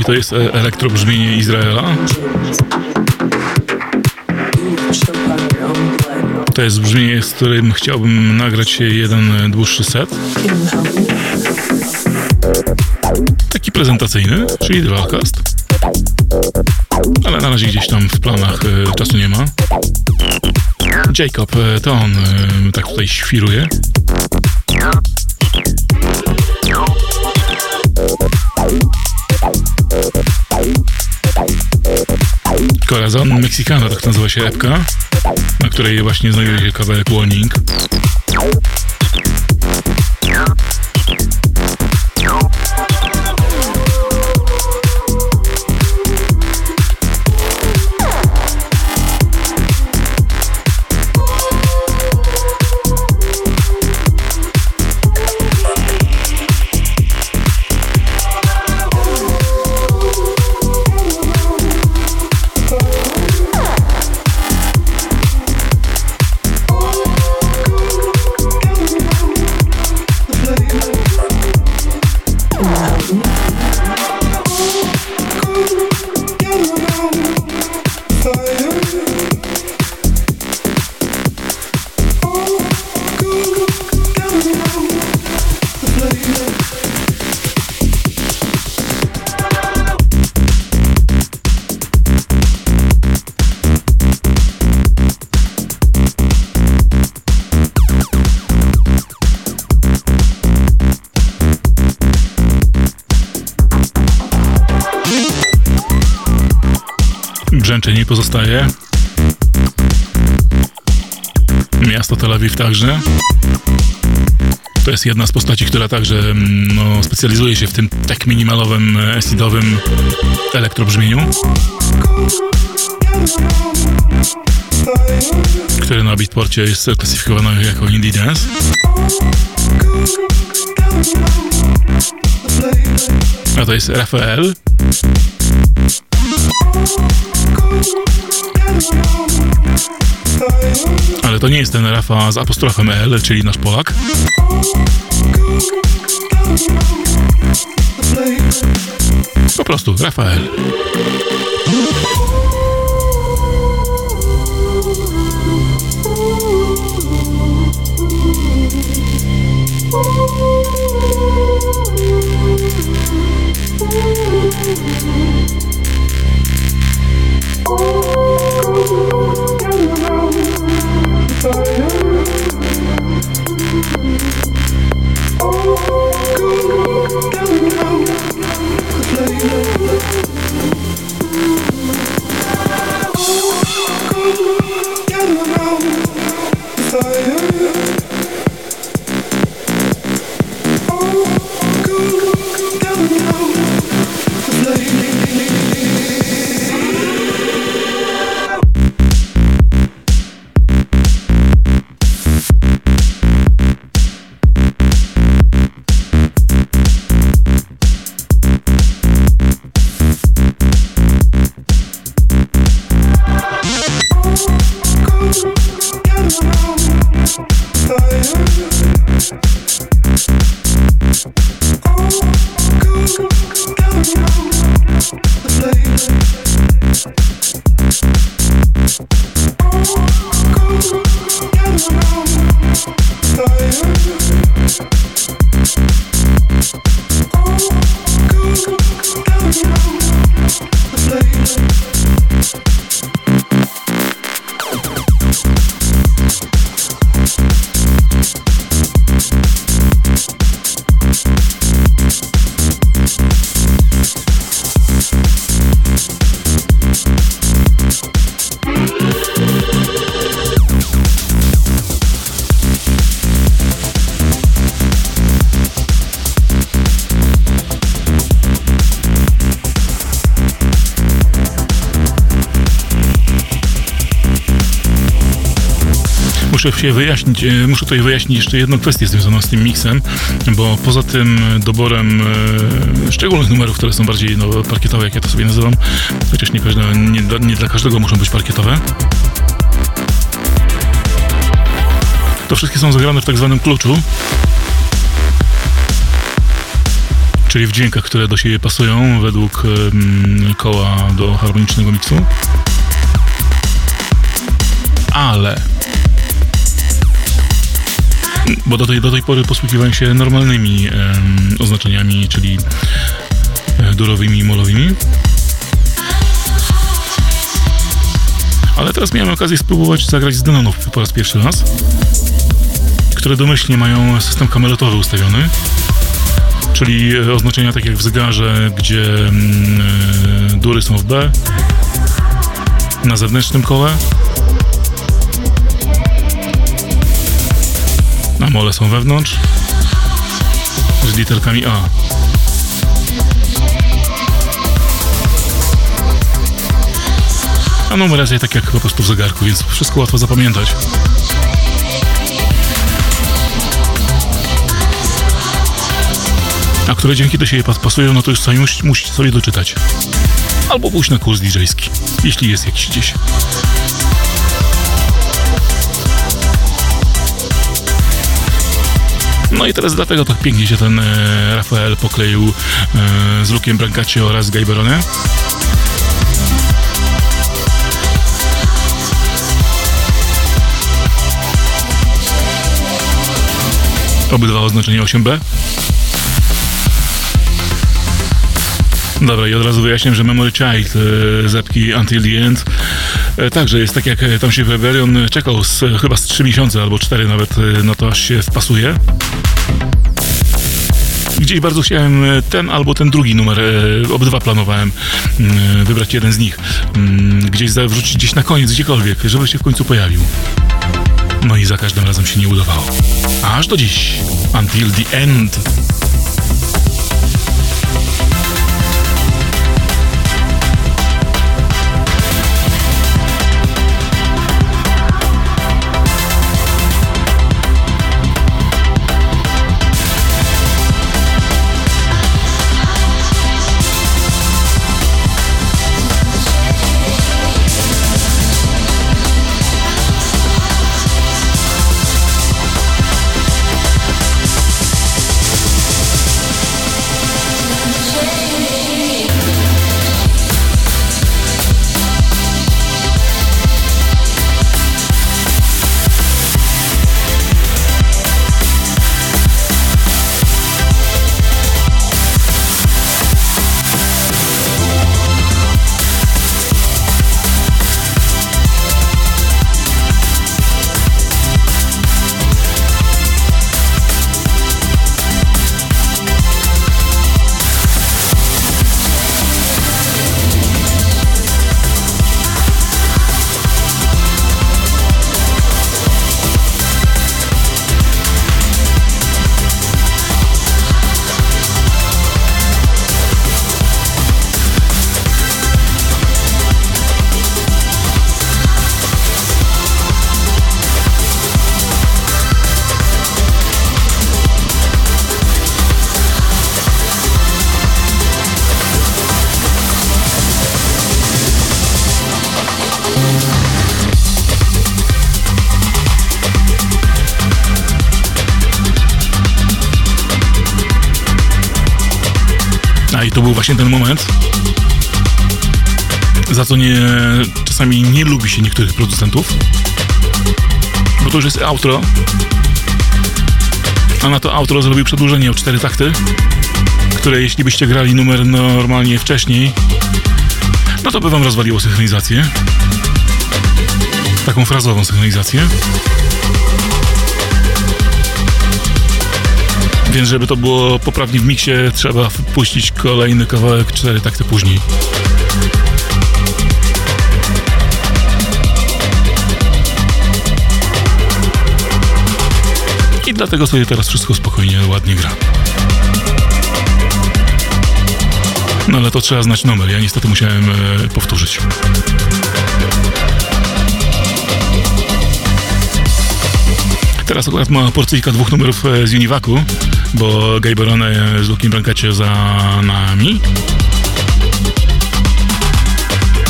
I to jest e, elektrobrzmienie Izraela. To jest brzmienie, z którym chciałbym nagrać jeden dłuższy set. Taki prezentacyjny, czyli Dualcast. Ale na razie gdzieś tam w planach e, czasu nie ma. Jacob, e, to on tak tutaj świruje. Corazon Mexicano, tak nazywa się epka, na której właśnie znajduje się kawałek Warning. Także. To jest jedna z postaci, która także mm, no, specjalizuje się w tym tak minimalowym, e, acidowym elektrobrzmieniu. Który na Beatporcie jest klasyfikowany jako indie dance. A to jest Rafael. To nie jest ten Rafa z apostrofem L, czyli nasz Polak. Po prostu Rafael. Muszę się wyjaśnić, e, muszę tutaj wyjaśnić jeszcze jedną kwestię związaną z tym miksem, bo poza tym doborem e, szczególnych numerów, które są bardziej no, parkietowe, jak ja to sobie nazywam, chociaż nie, każde, nie, dla- nie dla każdego muszą być parkietowe, to wszystkie są zagrane w tak zwanym kluczu, czyli w dźwiękach, które do siebie pasują według koła do harmonicznego miksu. Ale bo do tej, do tej pory posługiwałem się normalnymi oznaczeniami, czyli e, durowymi i molowymi. Ale teraz miałem okazję spróbować zagrać z Denonów po raz pierwszy raz, które domyślnie mają system kamelotowy ustawiony, czyli e, oznaczenia tak jak w zegarze, gdzie e, dury są w B, na zewnętrznym kole, a mole są wewnątrz z literkami A. A numeracje tak jak po prostu w zegarku, więc wszystko łatwo zapamiętać. A które dźwięki do siebie pas- pasują, no to już sami mus- musicie sobie doczytać. Albo pójść na kurs DJ-ski, jeśli jest jakiś gdzieś. No i teraz dlatego tak pięknie się ten e, Rafael pokleił e, z Lukiem Brancaccio oraz Gajberone. Obydwa oznaczenie 8B. Dobra, i od razu wyjaśniam, że Memory Child e, z epki Until the End także jest tak jak e, tam się wybrali, on czekał z, chyba z 3 miesiące albo 4 nawet e, na to aż się wpasuje. Gdzieś bardzo chciałem e, ten albo ten drugi numer, e, obydwa planowałem mm, wybrać jeden z nich, mm, gdzieś wrzucić gdzieś na koniec, gdziekolwiek, żeby się w końcu pojawił. No i za każdym razem się nie udawało. Aż do dziś. Until the end. Właśnie ten moment, za co nie, czasami nie lubi się niektórych producentów, bo to już jest outro, a na to outro zrobił przedłużenie o cztery takty, które jeśli byście grali numer normalnie wcześniej, no to by wam rozwaliło synchronizację. Taką frazową synchronizację. Więc żeby to było poprawnie w miksie, trzeba wpuścić kolejny kawałek cztery takty później. I dlatego sobie teraz wszystko spokojnie, ładnie gra. No ale to trzeba znać numer. Ja niestety musiałem e, powtórzyć. Teraz akurat ma porcyjka dwóch numerów e, z Univacu, bo Gejberone z Lukiem Brankacie za nami.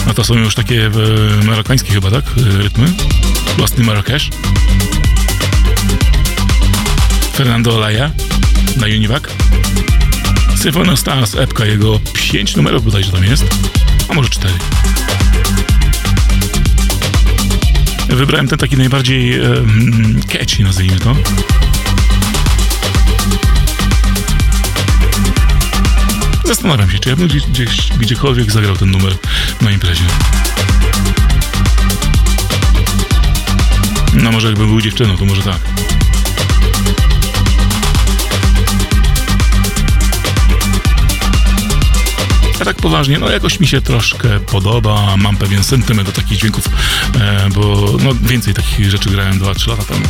No to są już takie e, marokańskie chyba, tak? E, rytmy. Lost in Marrakesh. Fernando Olaya na Univac. Symphony Stars, epka, jego 5 numerów bodajże tam jest, a może 4. Wybrałem ten taki najbardziej um, catchy, nazwijmy to. Zastanawiam się, czy ja bym gdzieś, gdzieś, gdziekolwiek zagrał ten numer na imprezie. No może jakbym był dziewczyną, to może tak. A tak poważnie, no jakoś mi się troszkę podoba, mam pewien sentyment do takich dźwięków, e, bo no więcej takich rzeczy grałem 2-3 lata temu.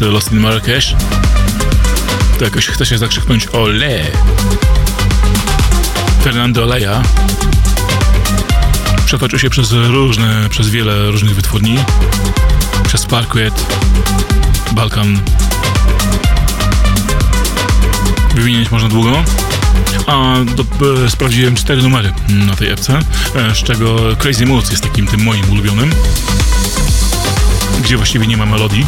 Jest Lost in Marrakesh, to jakoś chce się zakrzyknąć ole. Fernando Oleja przetoczył się przez różne, przez wiele różnych wytwórni. Przez Parquet, Balkan. Wymieniać można długo. A do, e, sprawdziłem cztery numery na tej epce, e, z czego Crazy Moods jest takim tym moim ulubionym, gdzie właściwie nie ma melodii.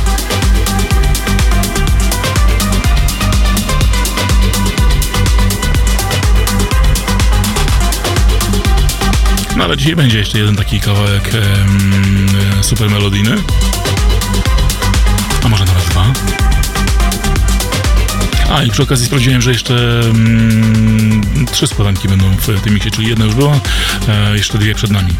No ale dzisiaj będzie jeszcze jeden taki kawałek em, super melodyjny. A może nawet dwa. A i przy okazji sprawdziłem, że jeszcze mm, trzy składanki będą w tym miksie, czyli jedna już była, e, jeszcze dwie przed nami.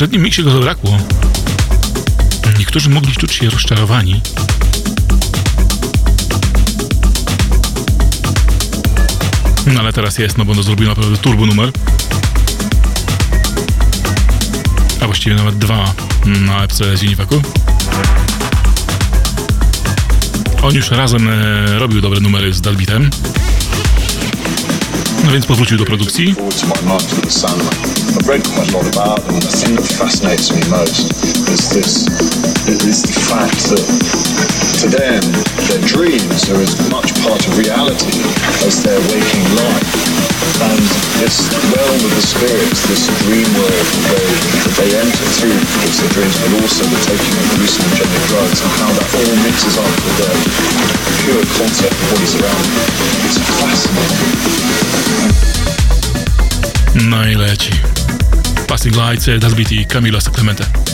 Poprzednim miksie go zabrakło. Niektórzy mogli czuć się rozczarowani. No ale teraz jest, no bo to zrobił naprawdę turbo numer. A właściwie nawet dwa na epce z Univacu. On już razem e, robił dobre numery z Dalbitem. No więc powrócił do produkcji. I've read quite a lot about them, and the thing that fascinates me most is this: is the fact that to them, their dreams are as much part of reality as their waking life. And this realm of the spirits, this dream world that they, enter through with their dreams, but also the taking of hallucinogenic drugs, and how that all mixes up with their pure concept of what is around them. It's fascinating. Leci. Passing Lights, eh, dat biedt die Camila Sacramento.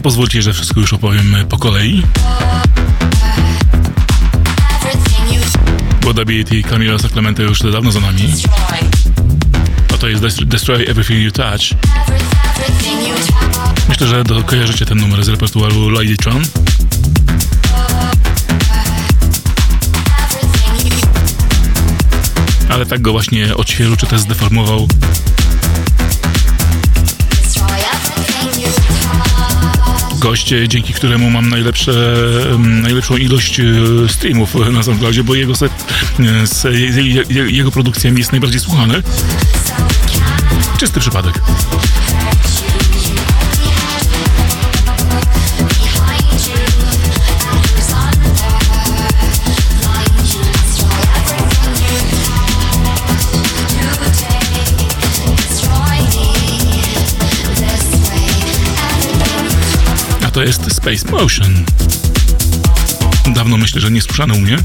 Pozwólcie, że wszystko już opowiem e, po kolei. Bo WT i Camila Sacramento już dawno za nami. A to jest Des- Destroy Everything You Touch. Myślę, że do, kojarzycie ten numer z repertuaru Lady Tron. Ale tak go właśnie odświeżył, czy też zdeformował. Gość, e, dzięki któremu mam najlepsze, em, najlepszą ilość e, streamów na SoundCloudzie, bo jego, set, e, z, je- jego produkcja jest najbardziej słuchany. Czysty przypadek. To jest Space Motion. Dawno myślę, że nie słyszano u mnie.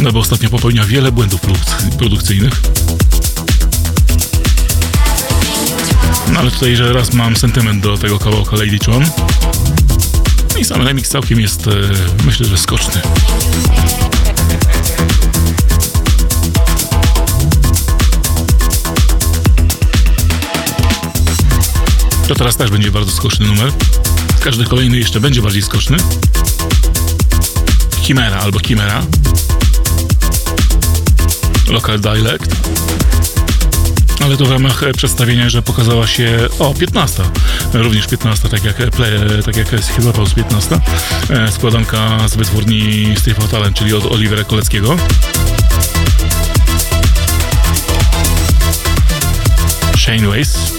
No bo ostatnio popełnia wiele błędów produk- produkcyjnych. No ale tutaj, że raz mam sentyment do tego kawałka Lady Tron. I sam remix całkiem jest, e, myślę, że skoczny. To teraz też będzie bardzo skoczny numer. Każdy kolejny jeszcze będzie bardziej skoczny. Chimera albo Chimera. Local Dialect. Ale to w ramach e, przedstawienia, że pokazała się o 15. Również 15, tak jak, e, play, e, tak jak jest chyba Pulse 15. E, Składanka z wytwórni Steve Talent, czyli od Olivera Koleckiego. Shane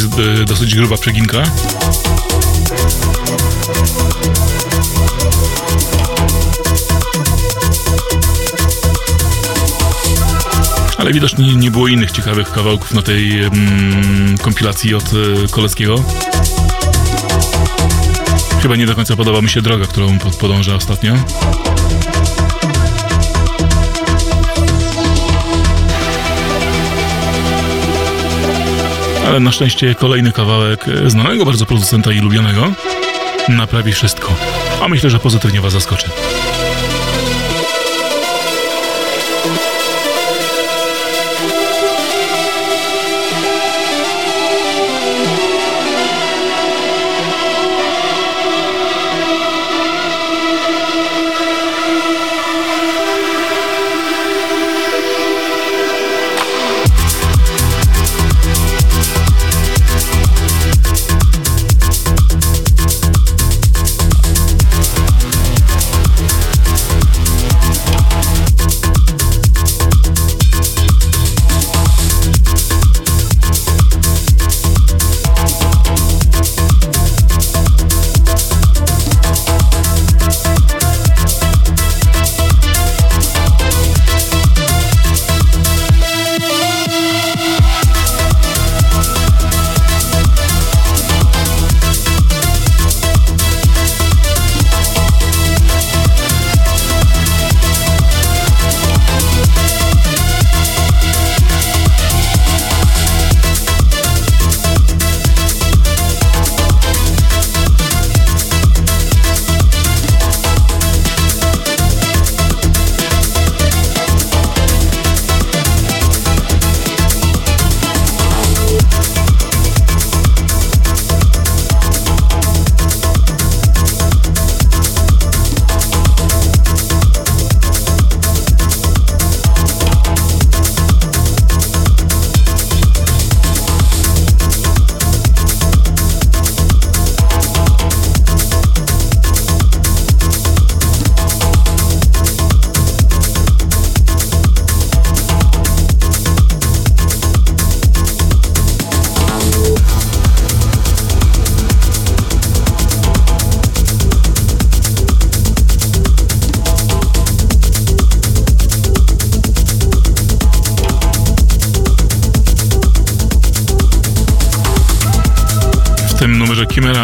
jest e, dosyć gruba przeginka. Ale widocznie nie było innych ciekawych kawałków na tej mm, kompilacji od e, Koleckiego. Chyba nie do końca podoba mi się droga, którą pod- podąża ostatnio. Ale na szczęście kolejny kawałek e, znanego bardzo producenta i lubianego naprawi wszystko. A myślę, że pozytywnie Was zaskoczy.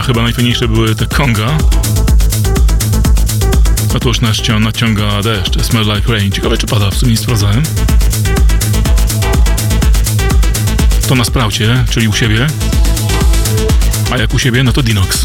Chyba najfajniejsze były te konga. A tu już naścia- naciąga deszcz, Smell Like Rain. Ciekawe czy pada, w sumie nie sprawdzałem. To na spraucie, czyli u siebie. A jak u siebie, no to Dinox.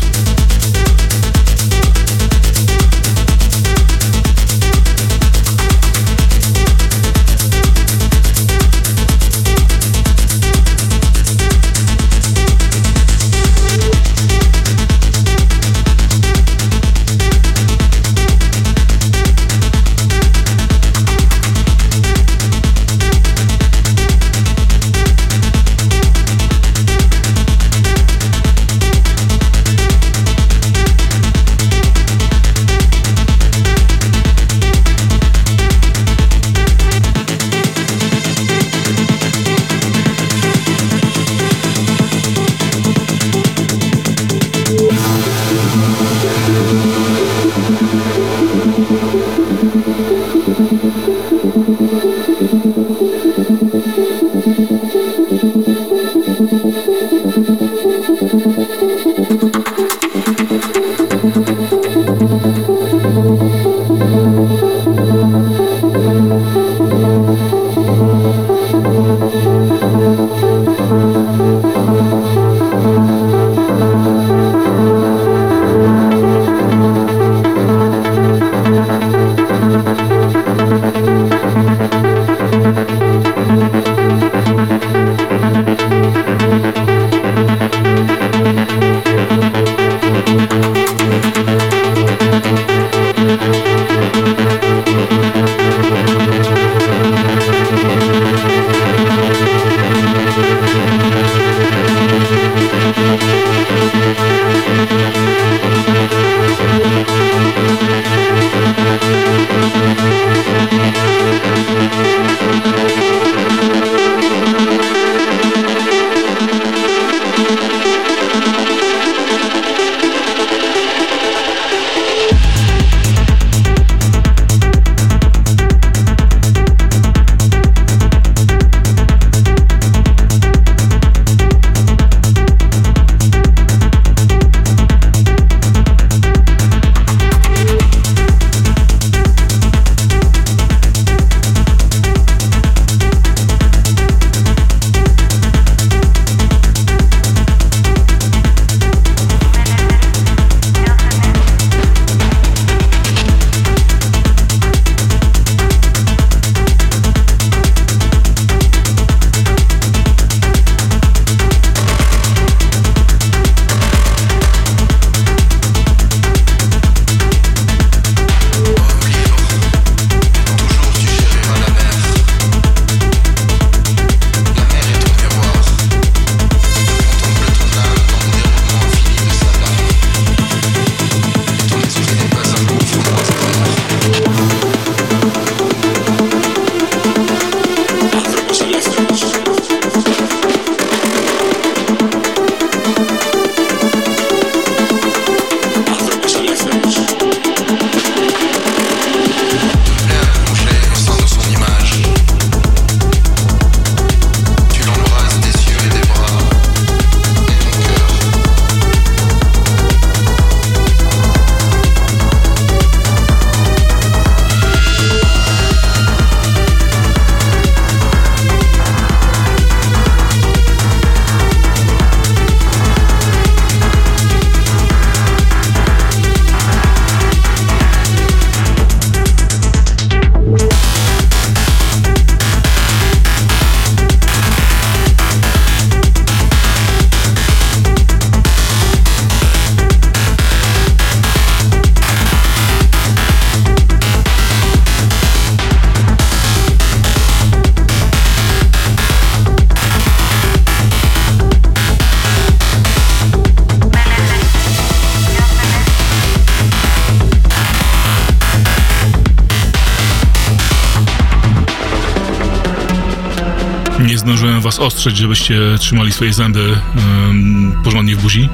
Zdążyłem was ostrzeć, żebyście trzymali swoje zęby um, porządnie w buzi.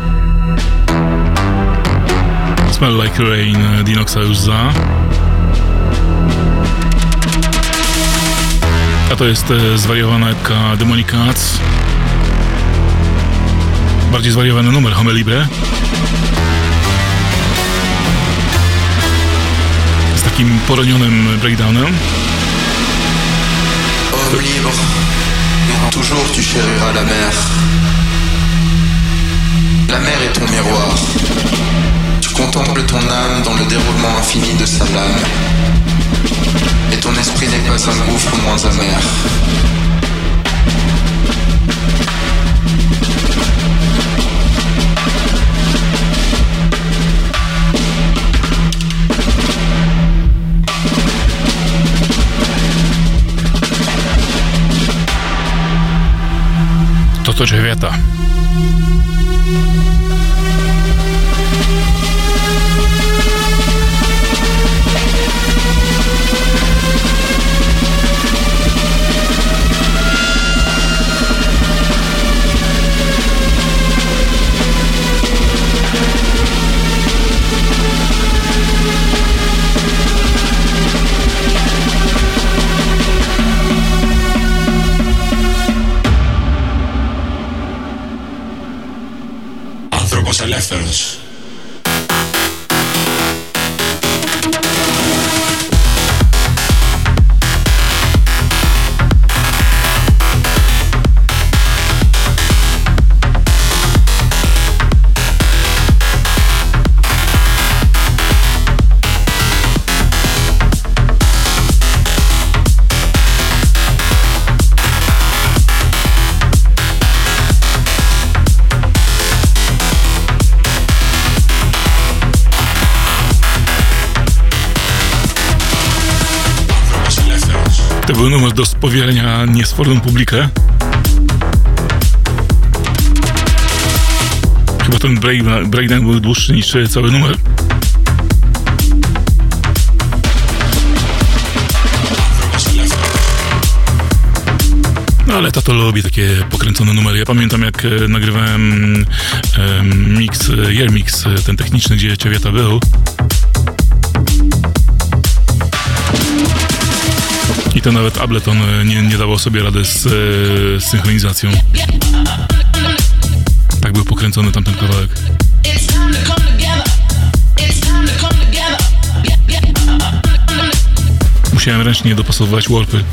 Smell Like Rain, Dinoxa już za. A to jest e, zwariowana epka Demonic Cats. Bardziej zwariowany numer Home Libre. Z takim poronionym breakdownem. Toujours tu chériras la mer. La mer est ton miroir. Tu contemples ton âme dans le déroulement infini de sa lame. Et ton esprit n'est pas un gouffre moins amer. Хто живе то? left us. do spowielenia niesforną publikę. Chyba ten breakdown był dłuższy niż cały numer. No ale tato lubi takie pokręcone numery. Ja pamiętam, jak e, nagrywałem mix, e, Jermix, e, ten techniczny, gdzie Ciewieta był. I to nawet Ableton e, nie, nie dawał sobie rady z, e, z synchronizacją. Tak był pokręcony tamten kawałek. Musiałem ręcznie dopasowywać warpy.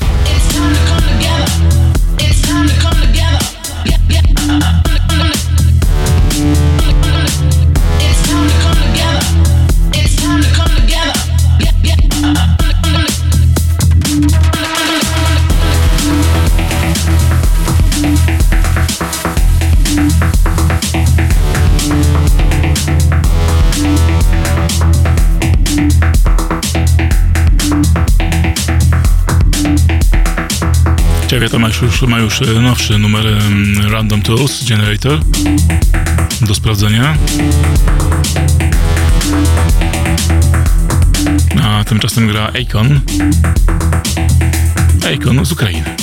Ciewiata ma już, ma już e, nowszy numer Random Tools Generator do sprawdzenia. A tymczasem gra Akon. Akon z Ukrainy.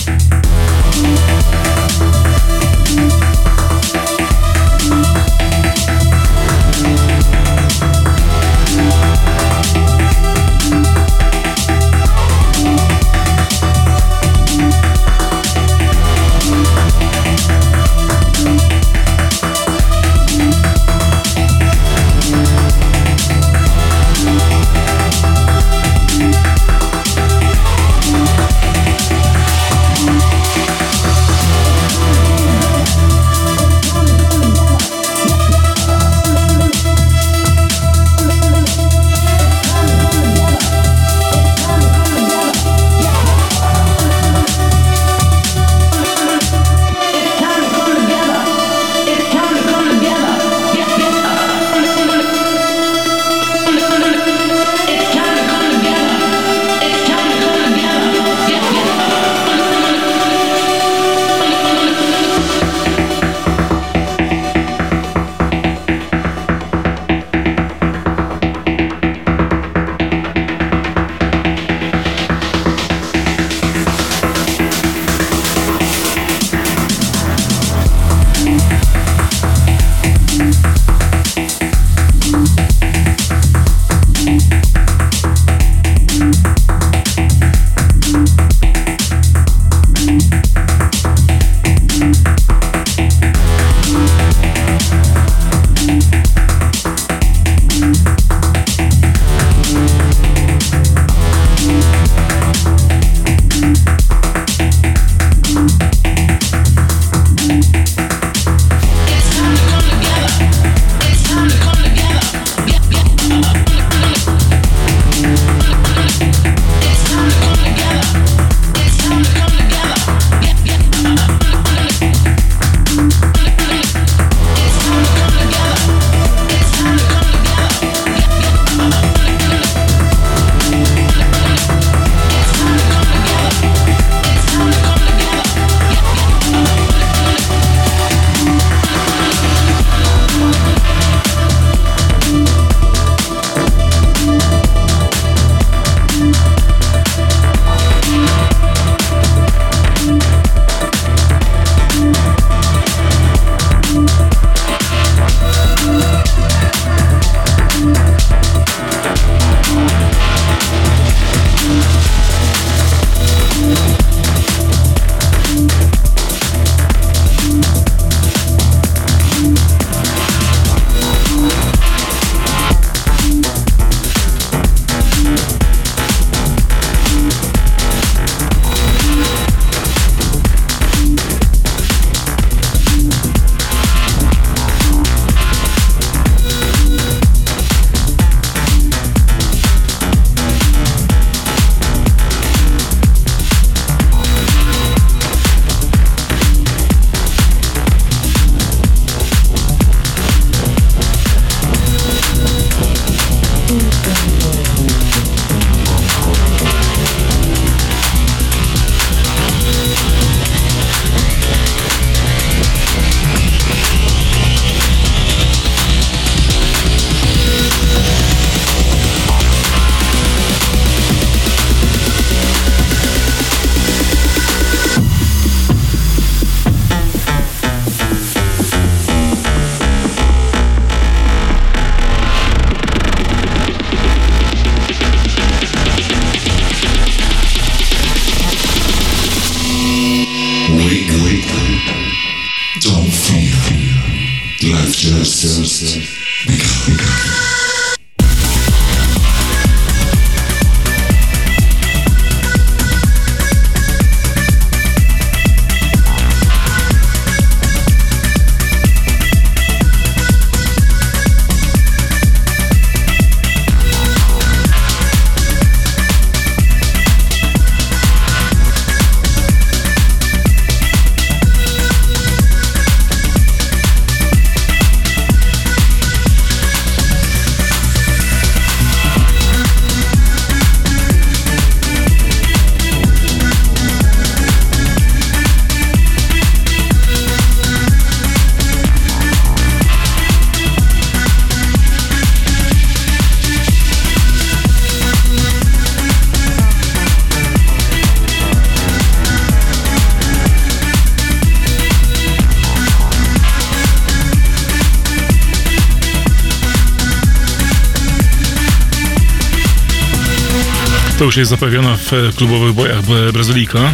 Już jest zaprawiona w e, klubowych bojach e, Brazylika.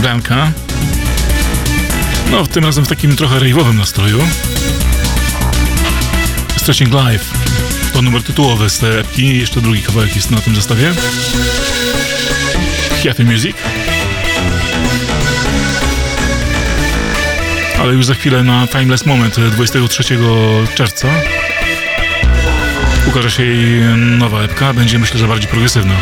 Blanka. No, tym razem w takim trochę rave'owym nastroju. Stretching Life. To numer tytułowy z tej epki. Jeszcze drugi kawałek jest na tym zestawie. Happy Music. Ale już za chwilę na Timeless Moment e, 23 czerwca ukaże się jej nowa epka. Będzie myślę, że bardziej progresywna.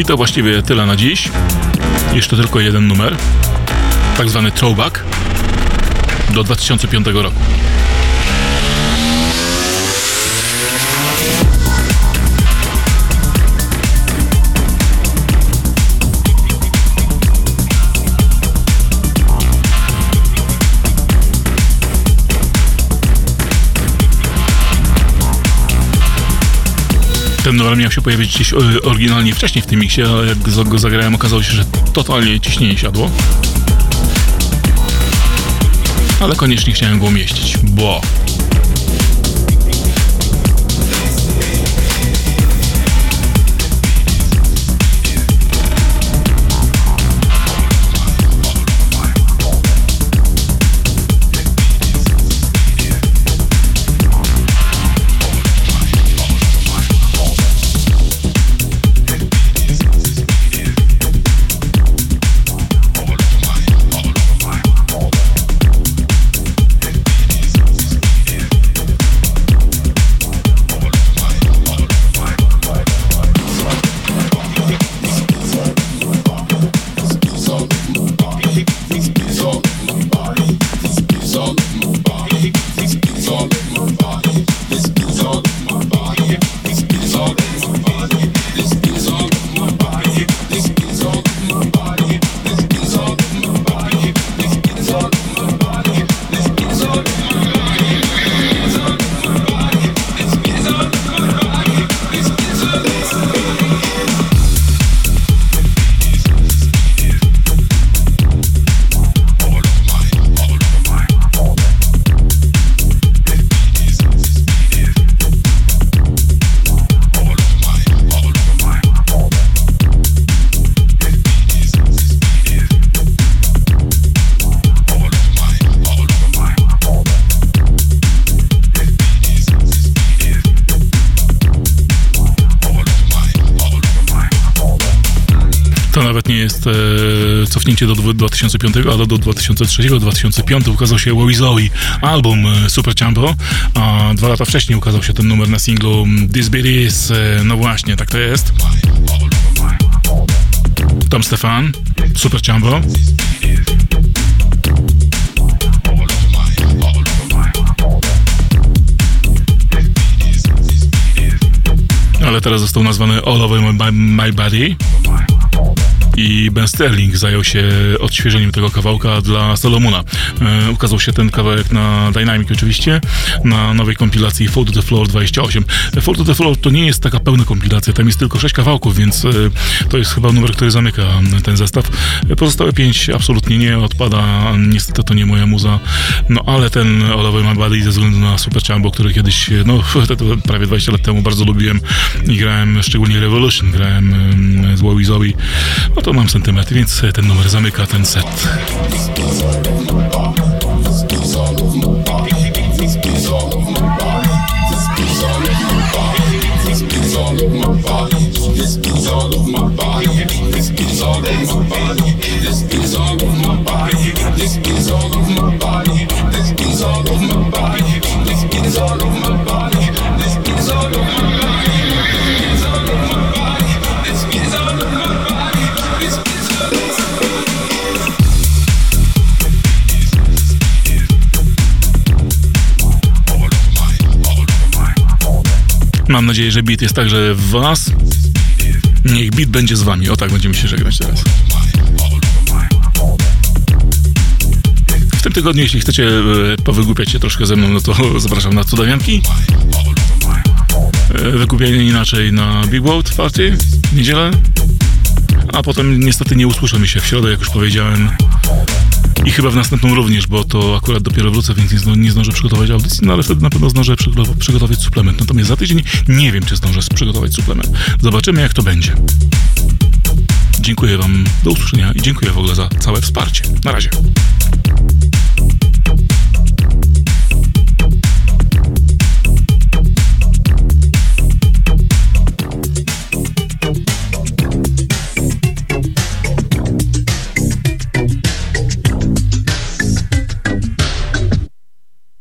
I to właściwie tyle na dziś. Jeszcze tylko jeden numer, tak zwany throwback do 2005 roku. Ten numer miał się pojawić gdzieś y, oryginalnie wcześniej w tym miksie, ale jak go zagrałem, okazało się, że totalnie ciśnienie siadło. Ale koniecznie chciałem go umieścić, bo... do dwu- 2005, ale do 2003-2005 ukazał się Wowie Zoe, album e, Super Champo, a dwa lata wcześniej ukazał się ten numer na singlu This Beat Is, e, no właśnie, tak to jest. Tom Stefan, Super Champo. ale teraz został nazwany All Over My, my Body. I Ben Sterling zajął się odświeżeniem tego kawałka dla Solomona. E, ukazał się ten kawałek na Dynamic oczywiście, na nowej kompilacji Fall to the Floor 28. Fall to the Floor to nie jest taka pełna kompilacja, tam jest tylko 6 kawałków, więc e, to jest chyba numer, który zamyka ten zestaw. E, Pozostałe 5 absolutnie nie odpada, niestety to nie moja muza, no ale ten All Over My ze względu na Super Chambo, który kiedyś, no prawie 20 lat temu bardzo lubiłem i grałem szczególnie Revolution, grałem em, z Wowie Zoe, no to mam sentymetry, więc ten numer zamyka ten set. Nadzieję, że beat jest także w was. Niech beat będzie z wami. O tak będziemy się żegnać teraz. W tym tygodniu, jeśli chcecie e, powygłupiać się troszkę ze mną, no to zapraszam na cudawianki. E, Wykupienie inaczej na Big World Party w niedzielę. A potem niestety nie usłyszymy się w środę, jak już powiedziałem. I chyba w następną również, bo to akurat dopiero wrócę, więc nie, zdążę, nie zdążę przygotować audycji, no ale wtedy na pewno zdążę przygotow- przygotować suplement. Natomiast za tydzień nie wiem, czy zdążę przygotować suplement. Zobaczymy, jak to będzie. Dziękuję Wam, do usłyszenia i dziękuję w ogóle za całe wsparcie. Na razie.